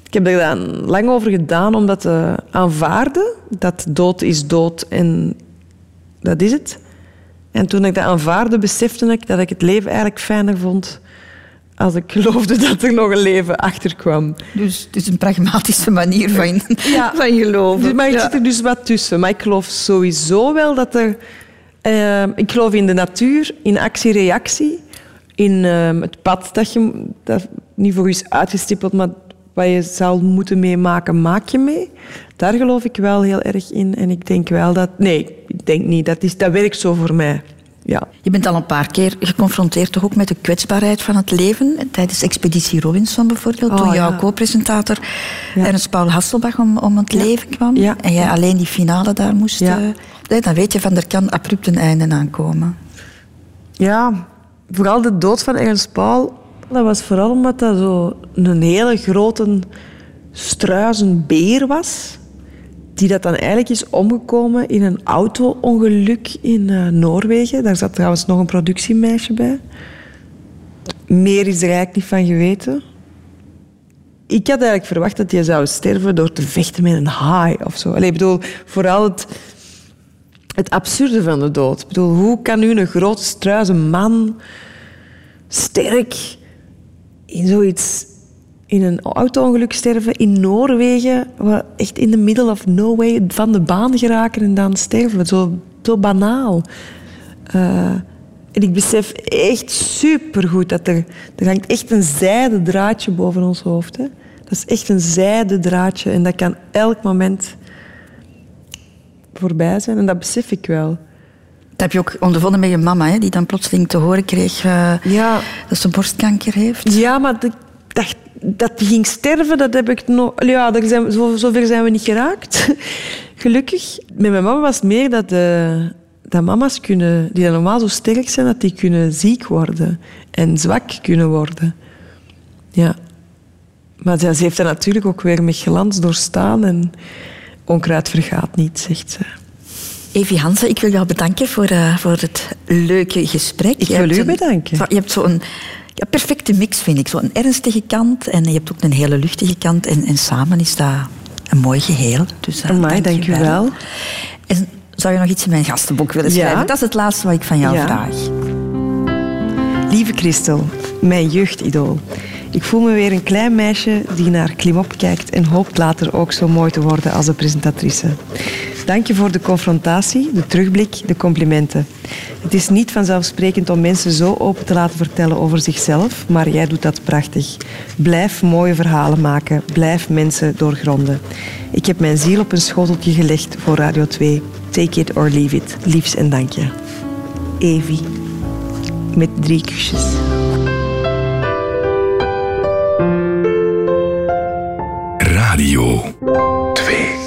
Ik heb er dan lang over gedaan om dat te aanvaarden. Dat dood is dood en dat is het. En toen ik dat aanvaarde, besefte ik dat ik het leven eigenlijk fijner vond als ik geloofde dat er nog een leven achter kwam. Dus het is een pragmatische manier van, van geloven. Dus- Maar ik Ja. zit er dus wat tussen. Maar ik geloof sowieso wel dat er... eh, ik geloof in de natuur, in actie-reactie. In eh, het pad dat, je, dat niet voor je is uitgestippeld, maar wat je zou moeten meemaken, maak je mee. Daar geloof ik wel heel erg in. En ik denk wel dat... Nee, ik denk niet. Dat, is, dat werkt zo voor mij. Ja. Je bent al een paar keer geconfronteerd toch ook met de kwetsbaarheid van het leven. Tijdens Expeditie Robinson bijvoorbeeld, Oh, toen jouw ja. co-presentator Ernst Paul Hasselbach om, om het leven kwam. En jij alleen die finale daar moest... Ja. eh, nee, dan weet je van, er kan abrupt een einde aankomen. Ja, vooral de dood van Ernst Paul. Dat was vooral omdat dat zo een hele grote struizen beer was. Die dat dan eigenlijk is omgekomen in een auto-ongeluk in eh, Noorwegen. Daar zat trouwens nog een productiemeisje bij. Meer is er eigenlijk niet van geweten. Ik had eigenlijk verwacht dat hij zou sterven door te vechten met een haai of zo. Allee, ik bedoel, vooral het, het absurde van de dood. Ik bedoel, hoe kan nu een grote struise man sterk in zoiets in een auto-ongeluk sterven in Noorwegen, waar echt in the middle of nowhere van de baan geraken en dan sterven. Zo, zo banaal. Eh, en ik besef echt supergoed dat er... Er hangt echt een zijden draadje boven ons hoofd. Hè. Dat is echt een zijden draadje en dat kan elk moment voorbij zijn. En dat besef ik wel. Dat heb je ook ondervonden met je mama, hè, die dan plotseling te horen kreeg eh, dat ze borstkanker heeft. Ja, maar de- dat, die ging sterven, dat heb ik nog... Ja, daar zijn, zover zijn we niet geraakt. Gelukkig. Met mijn mama was het meer dat, eh, dat mama's kunnen, die dan normaal zo sterk zijn, dat die kunnen ziek worden. En zwak kunnen worden. Ja. Maar ze heeft dat natuurlijk ook weer met glans doorstaan. En onkruid vergaat niet, zegt ze. Evie Hansen, ik wil jou bedanken voor, eh, voor het leuke gesprek. Ik Je wil u een- bedanken. Je hebt zo'n ja, perfecte mix, vind ik. Zo'n ernstige kant en je hebt ook een hele luchtige kant. En, en samen is dat een mooi geheel. Dus, uh, Amai, dank u wel. En zou je nog iets in mijn gastenboek willen Ja. schrijven? Dat is het laatste wat ik van jou Ja. vraag. Lieve Christel, mijn jeugdidool. Ik voel me weer een klein meisje die naar Klimop kijkt en hoopt later ook zo mooi te worden als de presentatrice. Dank je voor de confrontatie, de terugblik, de complimenten. Het is niet vanzelfsprekend om mensen zo open te laten vertellen over zichzelf, maar jij doet dat prachtig. Blijf mooie verhalen maken, blijf mensen doorgronden. Ik heb mijn ziel op een schoteltje gelegd voor Radio 2. Take it or leave it. Liefs en dank je. Evie. Met drie kusjes. Radio 2.